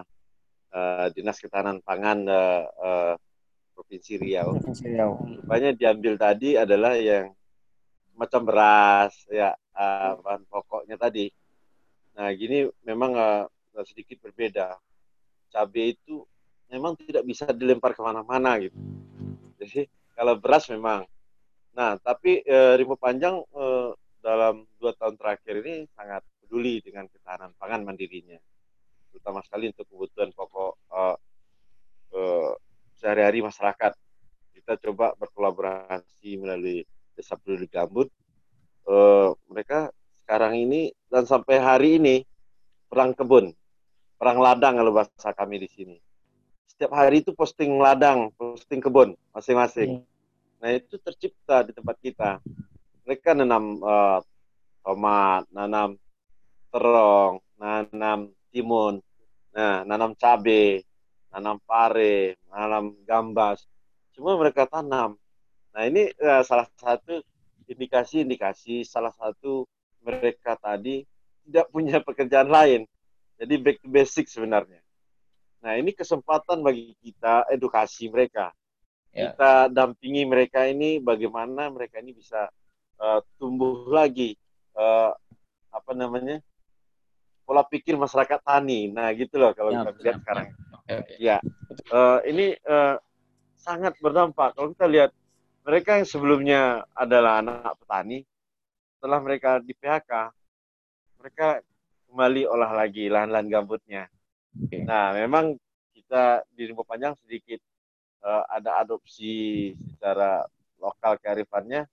uh, Dinas Ketahanan Pangan uh, uh, Provinsi Riau. Provinsi Riau. Rupanya diambil tadi adalah yang macam beras, ya uh, bahan pokoknya tadi. Nah, gini memang uh, sedikit berbeda. Cabai itu memang tidak bisa dilempar ke mana-mana gitu. Jadi kalau beras memang Nah, tapi e, Panjang e, dalam dua tahun terakhir ini sangat peduli dengan ketahanan pangan mandirinya, terutama sekali untuk kebutuhan pokok e, e, sehari-hari masyarakat. Kita coba berkolaborasi melalui Desa Peduli Gambut. E, mereka sekarang ini dan sampai hari ini perang kebun, perang ladang kalau bahasa kami di sini. Setiap hari itu posting ladang, posting kebun masing-masing. Hmm Nah itu tercipta di tempat kita. Mereka nanam uh, tomat, nanam terong, nanam timun, nah nanam cabai, nanam pare, nanam gambas. Semua mereka tanam. Nah ini uh, salah satu indikasi-indikasi salah satu mereka tadi tidak punya pekerjaan lain. Jadi back to basic sebenarnya. Nah ini kesempatan bagi kita edukasi mereka ya. kita dampingi mereka ini bagaimana mereka ini bisa uh, tumbuh lagi uh, apa namanya pola pikir masyarakat tani. Nah gitu loh kalau ya, kita lihat sekarang. Ya, uh, ini uh, sangat berdampak. Kalau kita lihat mereka yang sebelumnya adalah anak petani, setelah mereka di PHK, mereka kembali olah lagi lahan-lahan gambutnya. Okay. Nah, memang kita di Rimbo Panjang sedikit uh, ada adopsi secara lokal kearifannya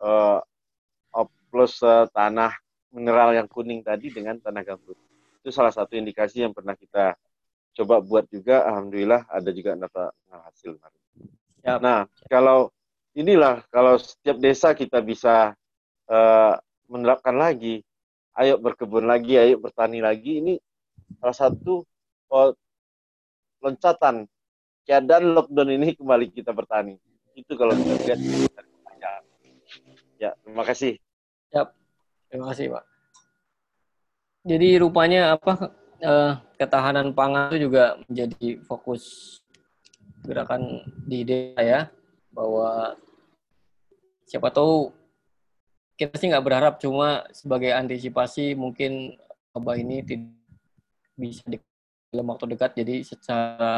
uh, plus uh, tanah mineral yang kuning tadi dengan tanah gambut. Itu salah satu indikasi yang pernah kita coba buat juga. Alhamdulillah ada juga data hasil. Yep. Nah, kalau inilah kalau setiap desa kita bisa uh, menerapkan lagi ayo berkebun lagi, ayo bertani lagi. Ini salah satu oh, loncatan keadaan lockdown ini kembali kita bertani. Itu kalau kita lihat Ya, terima kasih. Ya, terima kasih Pak. Jadi rupanya apa eh, ketahanan pangan itu juga menjadi fokus gerakan di desa ya, bahwa siapa tahu kita sih nggak berharap cuma sebagai antisipasi mungkin wabah ini tidak bisa di dalam waktu dekat jadi secara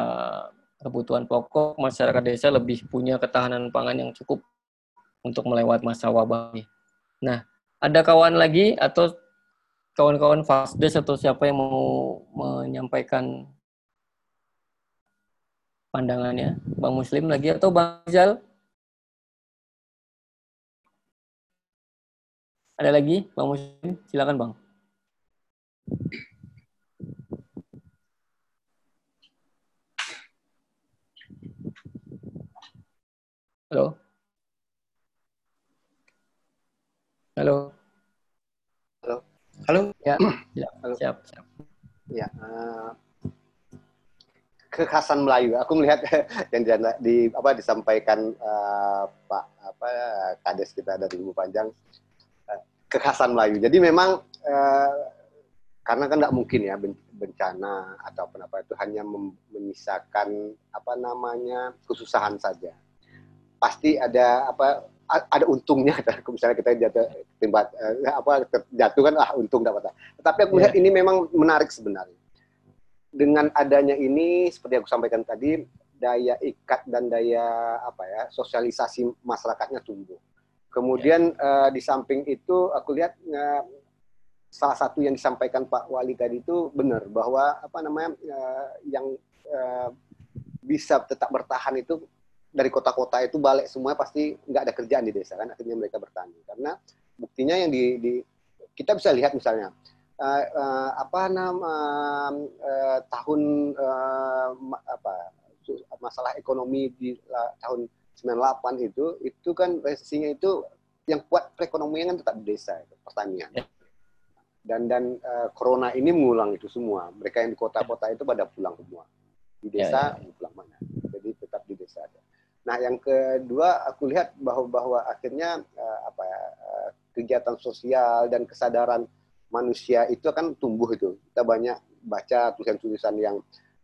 kebutuhan pokok masyarakat desa lebih punya ketahanan pangan yang cukup untuk melewati masa wabah ini. Nah, ada kawan lagi atau kawan-kawan Fasdes atau siapa yang mau menyampaikan pandangannya? Bang Muslim lagi atau Bang Zal? Ada lagi, Bang Muslim? Silakan, Bang. Halo. Halo. Halo. Halo. Ya, ya Halo. siap, siap. Ya, uh, kekhasan Melayu. Aku melihat yang di apa disampaikan uh, Pak apa Kades kita dari Ibu Panjang kekhasan Melayu. Jadi memang eh, karena kan tidak mungkin ya bencana atau apa apa itu hanya menyisakan apa namanya kesusahan saja. Pasti ada apa ada untungnya misalnya kita jatuh timbat eh, apa jatuh kan ah untung dapat. Tetapi aku melihat yeah. ini memang menarik sebenarnya. Dengan adanya ini seperti aku sampaikan tadi daya ikat dan daya apa ya sosialisasi masyarakatnya tumbuh Kemudian uh, di samping itu aku lihat uh, salah satu yang disampaikan Pak Wali tadi itu benar bahwa apa namanya uh, yang uh, bisa tetap bertahan itu dari kota-kota itu balik semua pasti nggak ada kerjaan di desa kan akhirnya mereka bertani. Karena buktinya yang di, di kita bisa lihat misalnya uh, uh, apa nama uh, tahun uh, apa masalah ekonomi di uh, tahun 98 itu itu kan resesinya itu yang kuat perekonomian kan tetap di desa itu pertanian. Ya. dan dan uh, corona ini mengulang itu semua. Mereka yang di kota-kota itu pada pulang semua. Di desa ya, ya. pulang mana jadi tetap di desa ada nah yang kedua aku lihat bahwa bahwa akhirnya uh, apa ya uh, kegiatan sosial dan kesadaran manusia itu akan tumbuh itu kita banyak baca tulisan-tulisan yang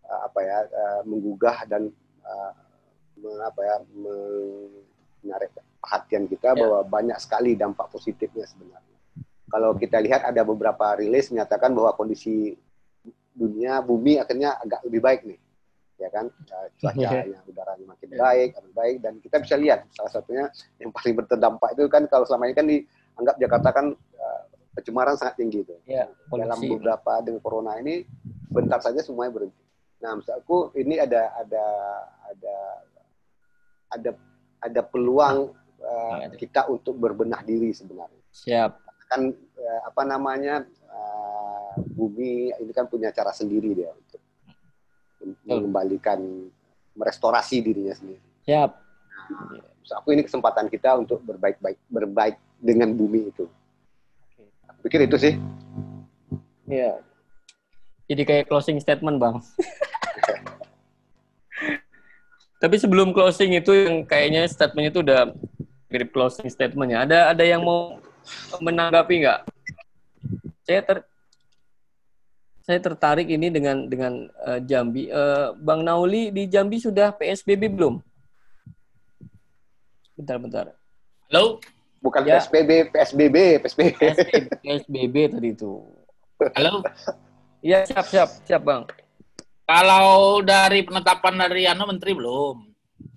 uh, apa ya uh, menggugah dan uh, apa ya menarik perhatian kita ya. bahwa banyak sekali dampak positifnya sebenarnya. Kalau kita lihat ada beberapa rilis menyatakan bahwa kondisi dunia bumi akhirnya agak lebih baik nih, ya kan cuacanya udaranya makin ya. baik, makin baik dan kita bisa lihat salah satunya yang paling berdampak itu kan kalau selama ini kan dianggap Jakarta kan uh, pencemaran sangat tinggi itu. Ya, Dalam beberapa dengan corona ini bentar saja semuanya berhenti. Nah, maksudku ini ada ada ada ada ada peluang uh, kita untuk berbenah diri sebenarnya. Siap. Kan uh, apa namanya uh, bumi ini kan punya cara sendiri dia untuk mengembalikan merestorasi dirinya sendiri. Siap. Nah, aku ini kesempatan kita untuk berbaik-baik berbaik dengan bumi itu. Aku pikir itu sih. Iya. Jadi kayak closing statement, Bang. Tapi sebelum closing itu yang kayaknya statement itu udah mirip closing statementnya. Ada ada yang mau menanggapi nggak? Saya ter saya tertarik ini dengan dengan uh, Jambi. Uh, Bang Nauli di Jambi sudah PSBB belum? Bentar-bentar. Halo? Bukan ya. PSBB, PSBB, PSBB. PSBB tadi itu. Halo? Iya, siap, siap, siap, Bang. Kalau dari penetapan dari Anu Menteri belum.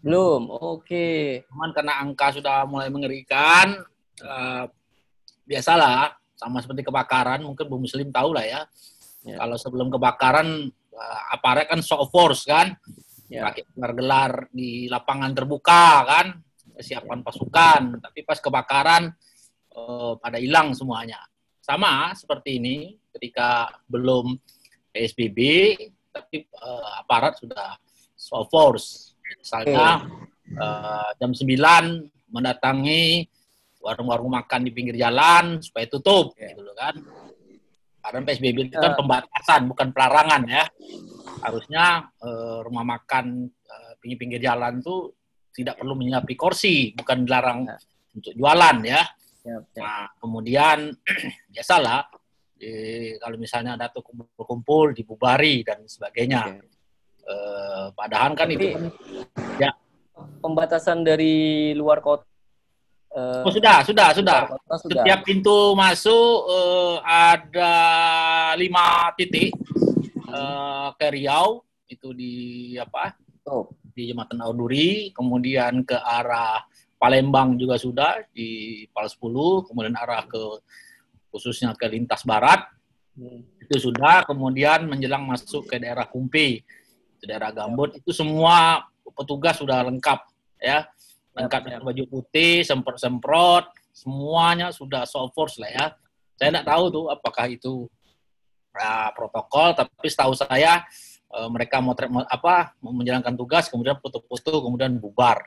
Belum. Oke. Cuman karena angka sudah mulai mengerikan, eh, biasalah sama seperti kebakaran, mungkin Bu Muslim tahu lah ya. Ya. Kalau sebelum kebakaran eh, aparat kan show force kan, Ya. pakai gelar-gelar di lapangan terbuka kan, kesiapan pasukan. Tapi pas kebakaran eh, pada hilang semuanya. Sama seperti ini ketika belum PSBB, tapi eh, aparat sudah show force. Misalnya eh, jam 9 mendatangi warung-warung makan di pinggir jalan supaya tutup gitu loh kan. Karena PSBB itu kan Ya. pembatasan bukan pelarangan ya. Harusnya eh, rumah makan eh, pinggir-pinggir jalan tuh tidak perlu menyiapkan kursi, bukan dilarang untuk jualan ya. Nah, kemudian biasalah di- kalau misalnya ada tuh kumpul-kumpul dibubari dan sebagainya. Eh, padahal kan itu Tapi- kan ya Pembatasan dari luar kota. Eh, Oh, sudah, sudah, sudah. kota sudah. Setiap pintu masuk eh, ada lima titik eh, ke Riau itu di apa? Di Jembatan Auduri, kemudian ke arah Palembang juga sudah di Pal 10, kemudian arah ke khususnya ke lintas barat itu sudah, kemudian menjelang masuk ke daerah Kumpi, ke daerah Gambut itu semua petugas sudah lengkap ya, lengkap dengan baju putih, semprot-semprot, semuanya sudah so force lah ya. Saya tidak tahu tuh apakah itu uh, protokol, tapi setahu saya uh, mereka mau, apa mau menjalankan tugas, kemudian foto-foto, kemudian bubar.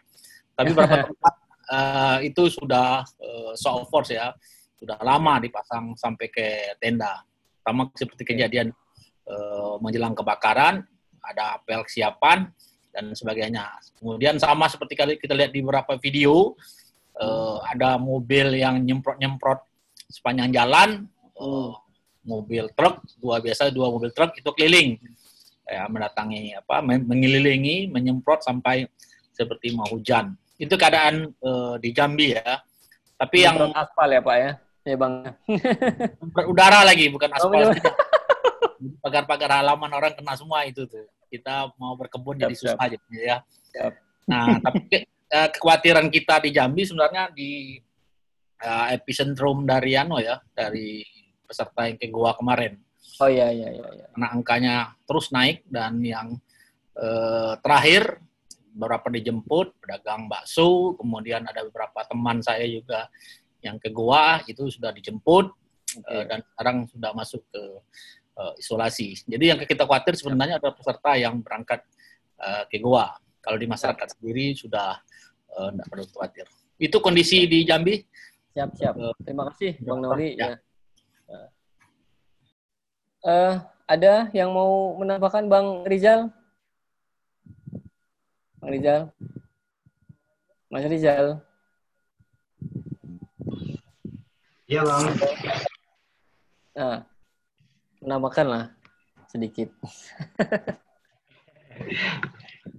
Tapi beberapa tempat uh, itu sudah show of force ya, sudah lama dipasang sampai ke tenda. Sama seperti kejadian uh, menjelang kebakaran, ada apel kesiapan dan sebagainya. Kemudian sama seperti kali kita lihat di beberapa video, uh, ada mobil yang nyemprot-nyemprot sepanjang jalan, uh, mobil truk, dua biasa dua mobil truk itu keliling, ya, mendatangi apa, men- mengelilingi, menyemprot sampai seperti mau hujan. Itu keadaan uh, di Jambi ya. Tapi yang Nyemprot aspal ya Pak ya? Ya Bang. udara lagi, bukan Oh, aspal. bener. Pagar-pagar halaman orang kena semua itu tuh. Kita mau berkebun jadi susah gitu ya. Nah, tapi eh, kekhawatiran kita di Jambi sebenarnya di eh, epicentrum dari ano ya, dari peserta yang ke Goa kemarin. Oh iya iya iya. iya. Karena angkanya terus naik dan yang eh, terakhir beberapa dijemput pedagang bakso, kemudian ada beberapa teman saya juga yang ke Goa itu sudah dijemput eh, dan sekarang sudah masuk ke eh, isolasi. Jadi yang kita khawatir sebenarnya adalah peserta yang berangkat eh, ke Goa. Kalau di masyarakat sendiri sudah eh, tidak perlu khawatir. Itu kondisi di Jambi. Siap siap. Terima kasih Bang Nauli Ya. ya. Eh, ada yang mau menambahkan Bang Rizal? Bang Rizal? Mas Rizal? Iya bang. Nah, menambahkanlah sedikit.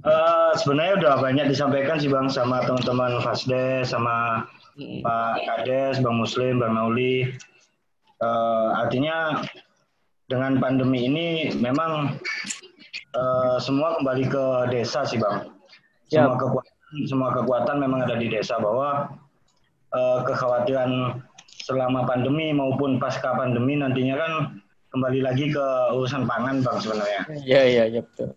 Eh, sebenarnya udah banyak disampaikan sih bang sama teman-teman Fasdes, sama Pak Kades, Bang Muslim, Bang Nauli. Eh, artinya dengan pandemi ini memang eh, semua kembali ke desa sih bang. Semua kekuatan, semua kekuatan memang ada di desa bahwa eh, kekhawatiran selama pandemi maupun pasca pandemi nantinya kan kembali lagi ke urusan pangan bang sebenarnya. Iya iya iya betul.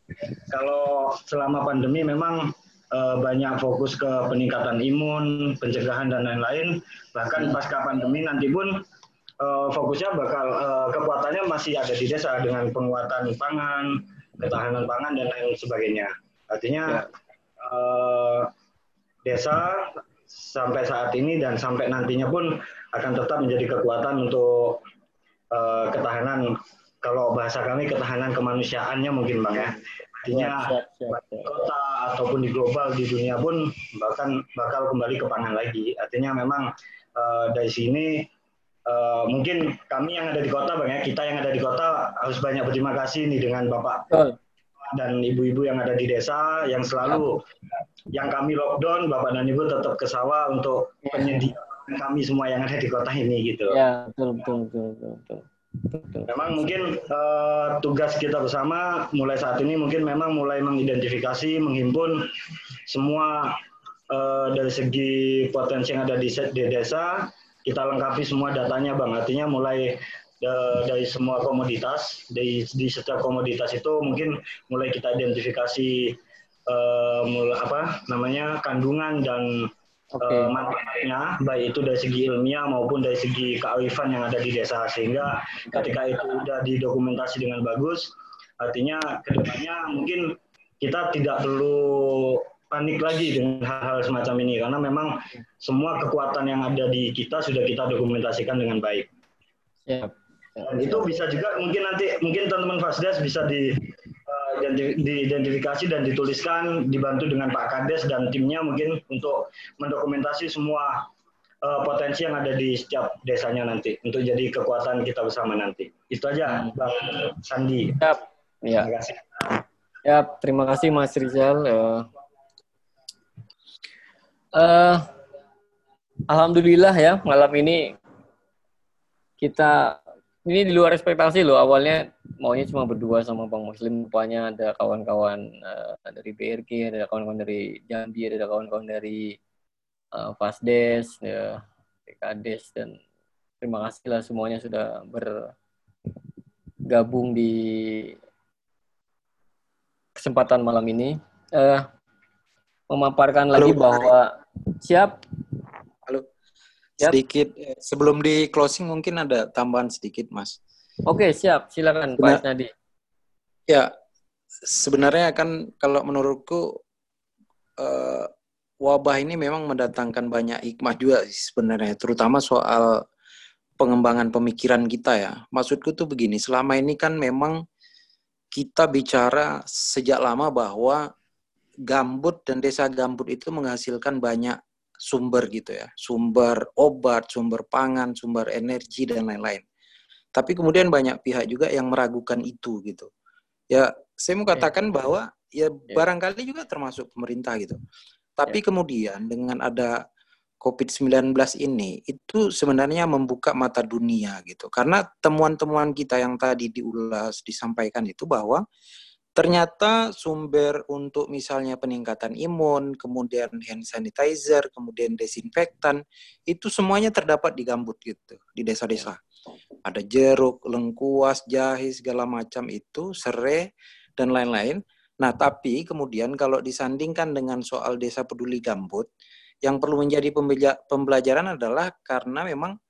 Kalau selama pandemi memang eh, banyak fokus ke peningkatan imun, pencegahan dan lain-lain. Bahkan pasca pandemi nanti pun eh, fokusnya bakal eh, kekuatannya masih ada di desa dengan penguatan pangan, ketahanan pangan dan lain sebagainya. Artinya eh, desa sampai saat ini dan sampai nantinya pun akan tetap menjadi kekuatan untuk eh, ketahanan kalau bahasa kami ketahanan kemanusiaannya mungkin bang ya. Artinya kota ataupun di global di dunia pun bahkan bakal kembali ke pangan lagi. Artinya memang eh, dari sini eh, mungkin kami yang ada di kota bang ya kita yang ada di kota harus banyak berterima kasih nih dengan bapak dan ibu-ibu yang ada di desa yang selalu yang kami lockdown bapak dan ibu tetap ke sawah untuk penyediaan kami semua yang ada di kota ini gitu Ya betul betul betul betul. betul. Memang mungkin uh, tugas kita bersama mulai saat ini mungkin memang mulai mengidentifikasi, menghimpun semua uh, dari segi potensi yang ada di, di desa, kita lengkapi semua datanya bang. Artinya mulai uh, dari semua komoditas, dari di setiap komoditas itu mungkin mulai kita identifikasi uh, mulai apa namanya kandungan dan okay. uh, manfaatnya baik itu dari segi ilmiah maupun dari segi kearifan yang ada di desa sehingga ketika itu sudah didokumentasi dengan bagus artinya ke depannya mungkin kita tidak perlu panik lagi dengan hal-hal semacam ini karena memang semua kekuatan yang ada di kita sudah kita dokumentasikan dengan baik. Yep. Dan itu bisa juga mungkin nanti mungkin teman-teman Fasdes bisa di diidentifikasi dan dituliskan dibantu dengan Pak Kades dan timnya mungkin untuk mendokumentasi semua uh, potensi yang ada di setiap desanya nanti untuk jadi kekuatan kita bersama nanti. Itu aja Bang Sandi. Yap. Ya. Terima kasih. Ya, terima kasih Mas Rizal. Uh, uh, Alhamdulillah ya malam ini kita ini di luar ekspektasi loh awalnya maunya cuma berdua sama Bang Muslim rupanya ada kawan-kawan uh, dari BRG ada kawan-kawan dari Jambi ada kawan-kawan dari uh, Fasdes ya PKDes dan terima kasih lah semuanya sudah bergabung di kesempatan malam ini uh, memaparkan Halo. lagi bahwa siap sedikit eh, sebelum di closing mungkin ada tambahan sedikit mas. Oke siap. Silakan Pak Nadi ya sebenarnya kan kalau menurutku uh, wabah ini memang mendatangkan banyak hikmah juga sebenarnya terutama soal pengembangan pemikiran kita ya. Maksudku tuh begini selama ini kan memang kita bicara sejak lama bahwa gambut dan desa gambut itu menghasilkan banyak sumber gitu ya, sumber obat, sumber pangan, sumber energi dan lain-lain. Tapi kemudian banyak pihak juga yang meragukan itu gitu. Ya, saya mau katakan bahwa ya barangkali juga termasuk pemerintah gitu. Tapi kemudian dengan ada COVID-19 ini itu sebenarnya membuka mata dunia gitu. Karena temuan-temuan kita yang tadi diulas disampaikan itu bahwa ternyata sumber untuk misalnya peningkatan imun, kemudian hand sanitizer, kemudian desinfektan, itu semuanya terdapat di gambut gitu, di desa-desa. Ada jeruk, lengkuas, jahe, segala macam itu, serai, dan lain-lain. Nah, tapi kemudian kalau disandingkan dengan soal desa peduli gambut, yang perlu menjadi pembelajaran adalah karena memang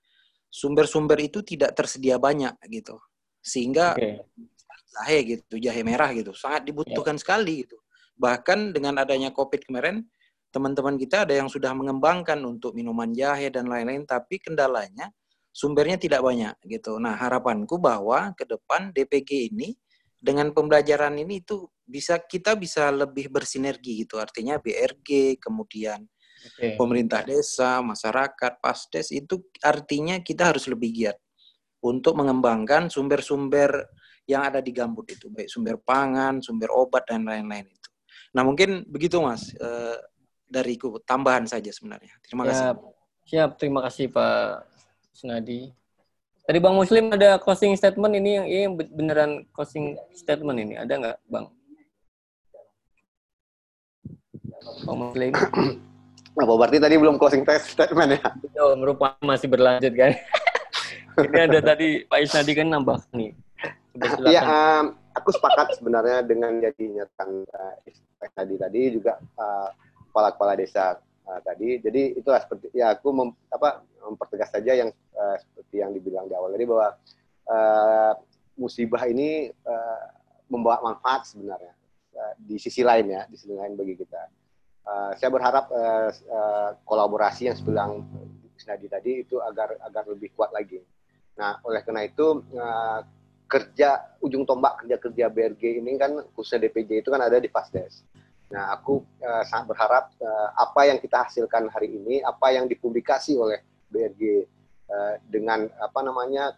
sumber-sumber itu tidak tersedia banyak gitu. Sehingga okay jahe gitu, jahe merah gitu, sangat dibutuhkan yeah. sekali gitu. Bahkan dengan adanya COVID kemarin, teman-teman kita ada yang sudah mengembangkan untuk minuman jahe dan lain-lain, tapi kendalanya sumbernya tidak banyak gitu. Nah harapanku bahwa ke depan DPG ini dengan pembelajaran ini itu bisa kita bisa lebih bersinergi gitu. Artinya BRG, kemudian okay. pemerintah desa, masyarakat, pasdes itu artinya kita harus lebih giat untuk mengembangkan sumber-sumber yang ada di gambut itu, baik sumber pangan, sumber obat dan lain-lain itu. Nah mungkin begitu mas eh, dariku tambahan saja sebenarnya. Terima kasih. Siap, siap. Terima kasih Pak Sunadi. Tadi Bang Muslim ada closing statement ini yang ini beneran closing statement ini ada nggak Bang? Bang Muslim. Apa berarti tadi belum closing statement ya? Oh, merupakan masih berlanjut kan. ini ada tadi Pak Isnadi kan nambah nih. Iya, um, aku sepakat sebenarnya dengan jadinya tangga uh, tadi tadi juga uh, kepala-kepala desa uh, tadi. Jadi itulah seperti ya aku mem, apa mempertegas saja yang uh, seperti yang dibilang di awal tadi bahwa uh, musibah ini uh, membawa manfaat sebenarnya uh, di sisi lain ya, di sisi lain bagi kita. Uh, saya berharap uh, uh, kolaborasi yang sebilang Sinadi tadi itu agar agar lebih kuat lagi. Nah, oleh karena itu uh, kerja ujung tombak kerja kerja BRG ini kan khususnya DPJ itu kan ada di Fasdes. Nah, aku uh, sangat berharap uh, apa yang kita hasilkan hari ini, apa yang dipublikasi oleh BRG uh, dengan apa namanya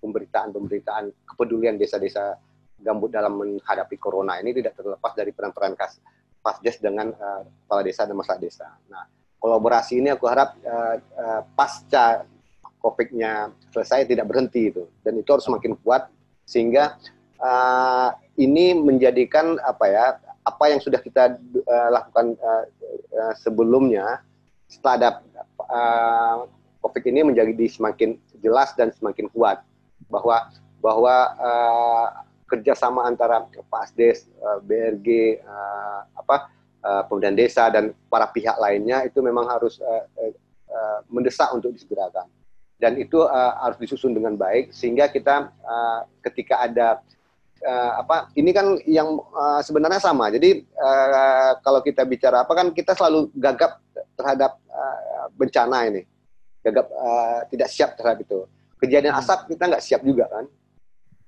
pemberitaan-pemberitaan kepedulian desa-desa gambut dalam menghadapi corona ini tidak terlepas dari peran-peran Fasdes dengan kepala desa dan masyarakat desa. Nah, kolaborasi ini aku harap pasca COVID-nya selesai tidak berhenti itu. Dan itu harus semakin kuat sehingga uh, ini menjadikan apa ya apa yang sudah kita uh, lakukan uh, uh, sebelumnya setelah ada uh, COVID ini menjadi semakin jelas dan semakin kuat. Bahwa bahwa uh, kerjasama antara PASDES, uh, BRG, uh, apa uh, pemerintah desa dan para pihak lainnya itu memang harus uh, uh, mendesak untuk disegerakan dan itu uh, harus disusun dengan baik sehingga kita uh, ketika ada uh, apa ini kan yang uh, sebenarnya sama. Jadi uh, kalau kita bicara apa kan kita selalu gagap terhadap uh, bencana ini. Gagap uh, tidak siap terhadap itu. Kejadian hmm. asap kita nggak siap juga kan?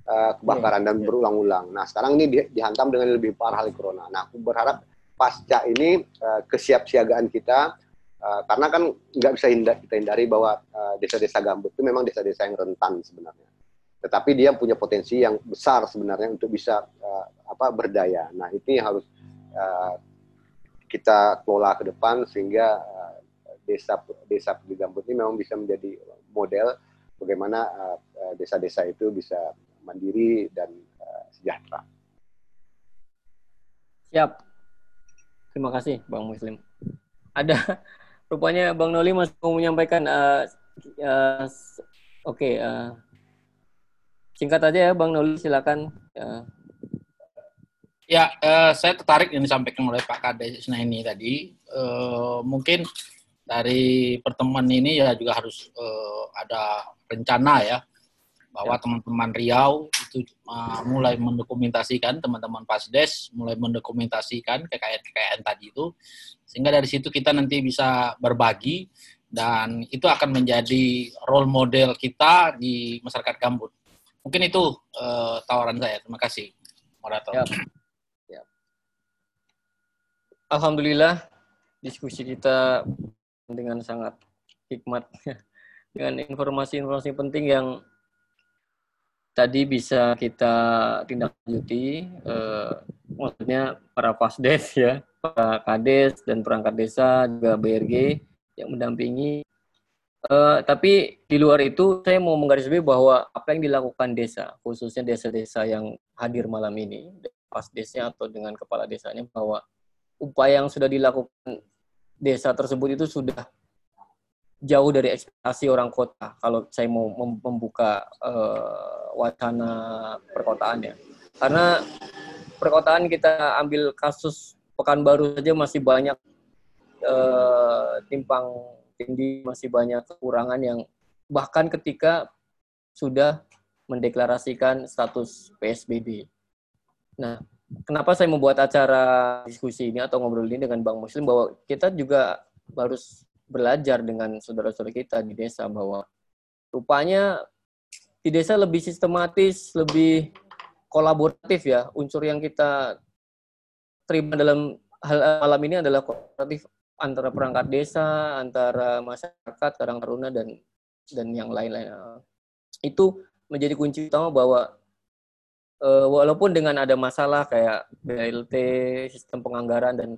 Uh, kebakaran dan berulang-ulang. Nah sekarang ini di, dihantam dengan lebih parah hal corona. Nah aku berharap pasca ini uh, kesiapsiagaan kita Uh, karena kan nggak bisa hindar, kita hindari bahwa uh, desa-desa gambut itu memang desa-desa yang rentan sebenarnya. Tetapi dia punya potensi yang besar sebenarnya untuk bisa uh, apa berdaya. Nah ini harus uh, kita kelola ke depan sehingga uh, desa desa di gambut ini memang bisa menjadi model bagaimana desa-desa uh, itu bisa mandiri dan uh, sejahtera. Siap. Terima kasih Bang Muslim. Ada Rupanya Bang Noli masih mau menyampaikan. Uh, uh, Oke, okay, uh, singkat aja ya Bang Noli, silakan. Uh. Ya, uh, saya tertarik yang disampaikan oleh Pak Kades ini tadi. Uh, mungkin dari pertemuan ini ya juga harus uh, ada rencana ya bahwa ya. teman-teman Riau uh, mulai mendokumentasikan teman-teman Pasdes mulai mendokumentasikan kekayaan-kekayaan tadi itu sehingga dari situ kita nanti bisa berbagi dan itu akan menjadi role model kita di masyarakat Gambut. Mungkin itu uh, tawaran saya. Terima kasih, moderator. Ya. Ya. Alhamdulillah diskusi kita dengan sangat hikmat dengan informasi-informasi penting yang tadi bisa kita tindak lanjuti eh, maksudnya para pasdes ya para kades dan perangkat desa juga BRG yang mendampingi. Eh, tapi di luar itu saya mau menggarisbawahi bahwa apa yang dilakukan desa khususnya desa-desa yang hadir malam ini pasdesnya atau dengan kepala desanya bahwa upaya yang sudah dilakukan desa tersebut itu sudah jauh dari ekspektasi orang kota kalau saya mau membuka uh, wacana perkotaannya karena perkotaan kita ambil kasus Pekanbaru saja masih banyak uh, timpang tinggi masih banyak kekurangan yang bahkan ketika sudah mendeklarasikan status PSBB. Nah, kenapa saya membuat acara diskusi ini atau ngobrol ini dengan Bang Muslim bahwa kita juga harus belajar dengan saudara-saudara kita di desa bahwa rupanya di desa lebih sistematis, lebih kolaboratif ya. Unsur yang kita terima dalam hal malam ini adalah kolaboratif antara perangkat desa, antara masyarakat, Karang Taruna dan dan yang lain-lain. Itu menjadi kunci utama bahwa uh, walaupun dengan ada masalah kayak BLT, sistem penganggaran dan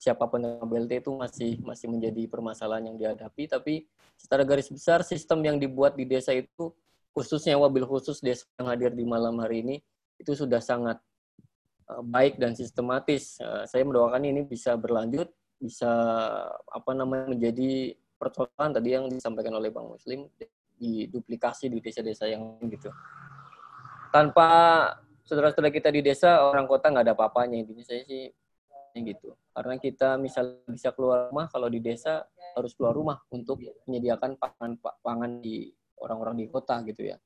siapa pun yang BLT itu masih masih menjadi permasalahan yang dihadapi. Tapi secara garis besar sistem yang dibuat di desa itu khususnya wabil khusus desa yang hadir di malam hari ini itu sudah sangat uh, baik dan sistematis. Uh, saya mendoakan ini bisa berlanjut bisa apa namanya menjadi percontohan tadi yang disampaikan oleh Bang Muslim diduplikasi di desa-desa yang gitu. Tanpa saudara-saudara kita di desa orang kota nggak ada apa-apanya. Intinya saya sih gitu. Karena kita misal bisa keluar rumah, kalau di desa harus keluar rumah untuk menyediakan pangan pangan di orang-orang di kota gitu ya.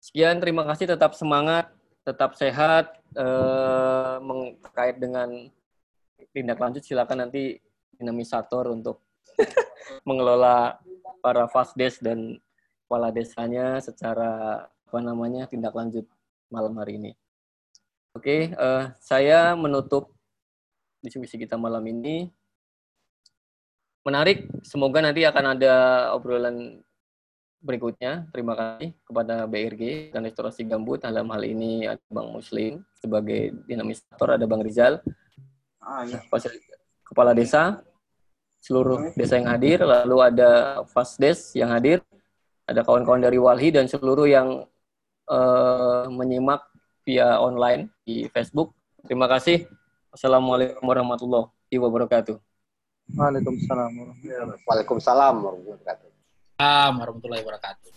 Sekian, terima kasih. Tetap semangat, tetap sehat. Eh, terkait dengan tindak lanjut, silakan nanti dinamisator untuk mengelola para fasdes dan kepala desanya secara apa namanya tindak lanjut malam hari ini. Oke, uh, saya menutup diskusi kita malam ini. Menarik, semoga nanti akan ada obrolan berikutnya. Terima kasih kepada BRG dan Restorasi Gambut. Dalam hal ini ada Bang Muslim sebagai dinamisator, ada Bang Rizal, ah, ya. kepala desa, seluruh desa yang hadir, lalu ada Fasdes yang hadir, ada kawan-kawan dari Walhi dan seluruh yang uh, menyimak via online di Facebook. Terima kasih. Assalamualaikum warahmatullahi wabarakatuh. Waalaikumsalam Waalaikumsalam warahmatullahi wabarakatuh. Assalamualaikum warahmatullahi wabarakatuh.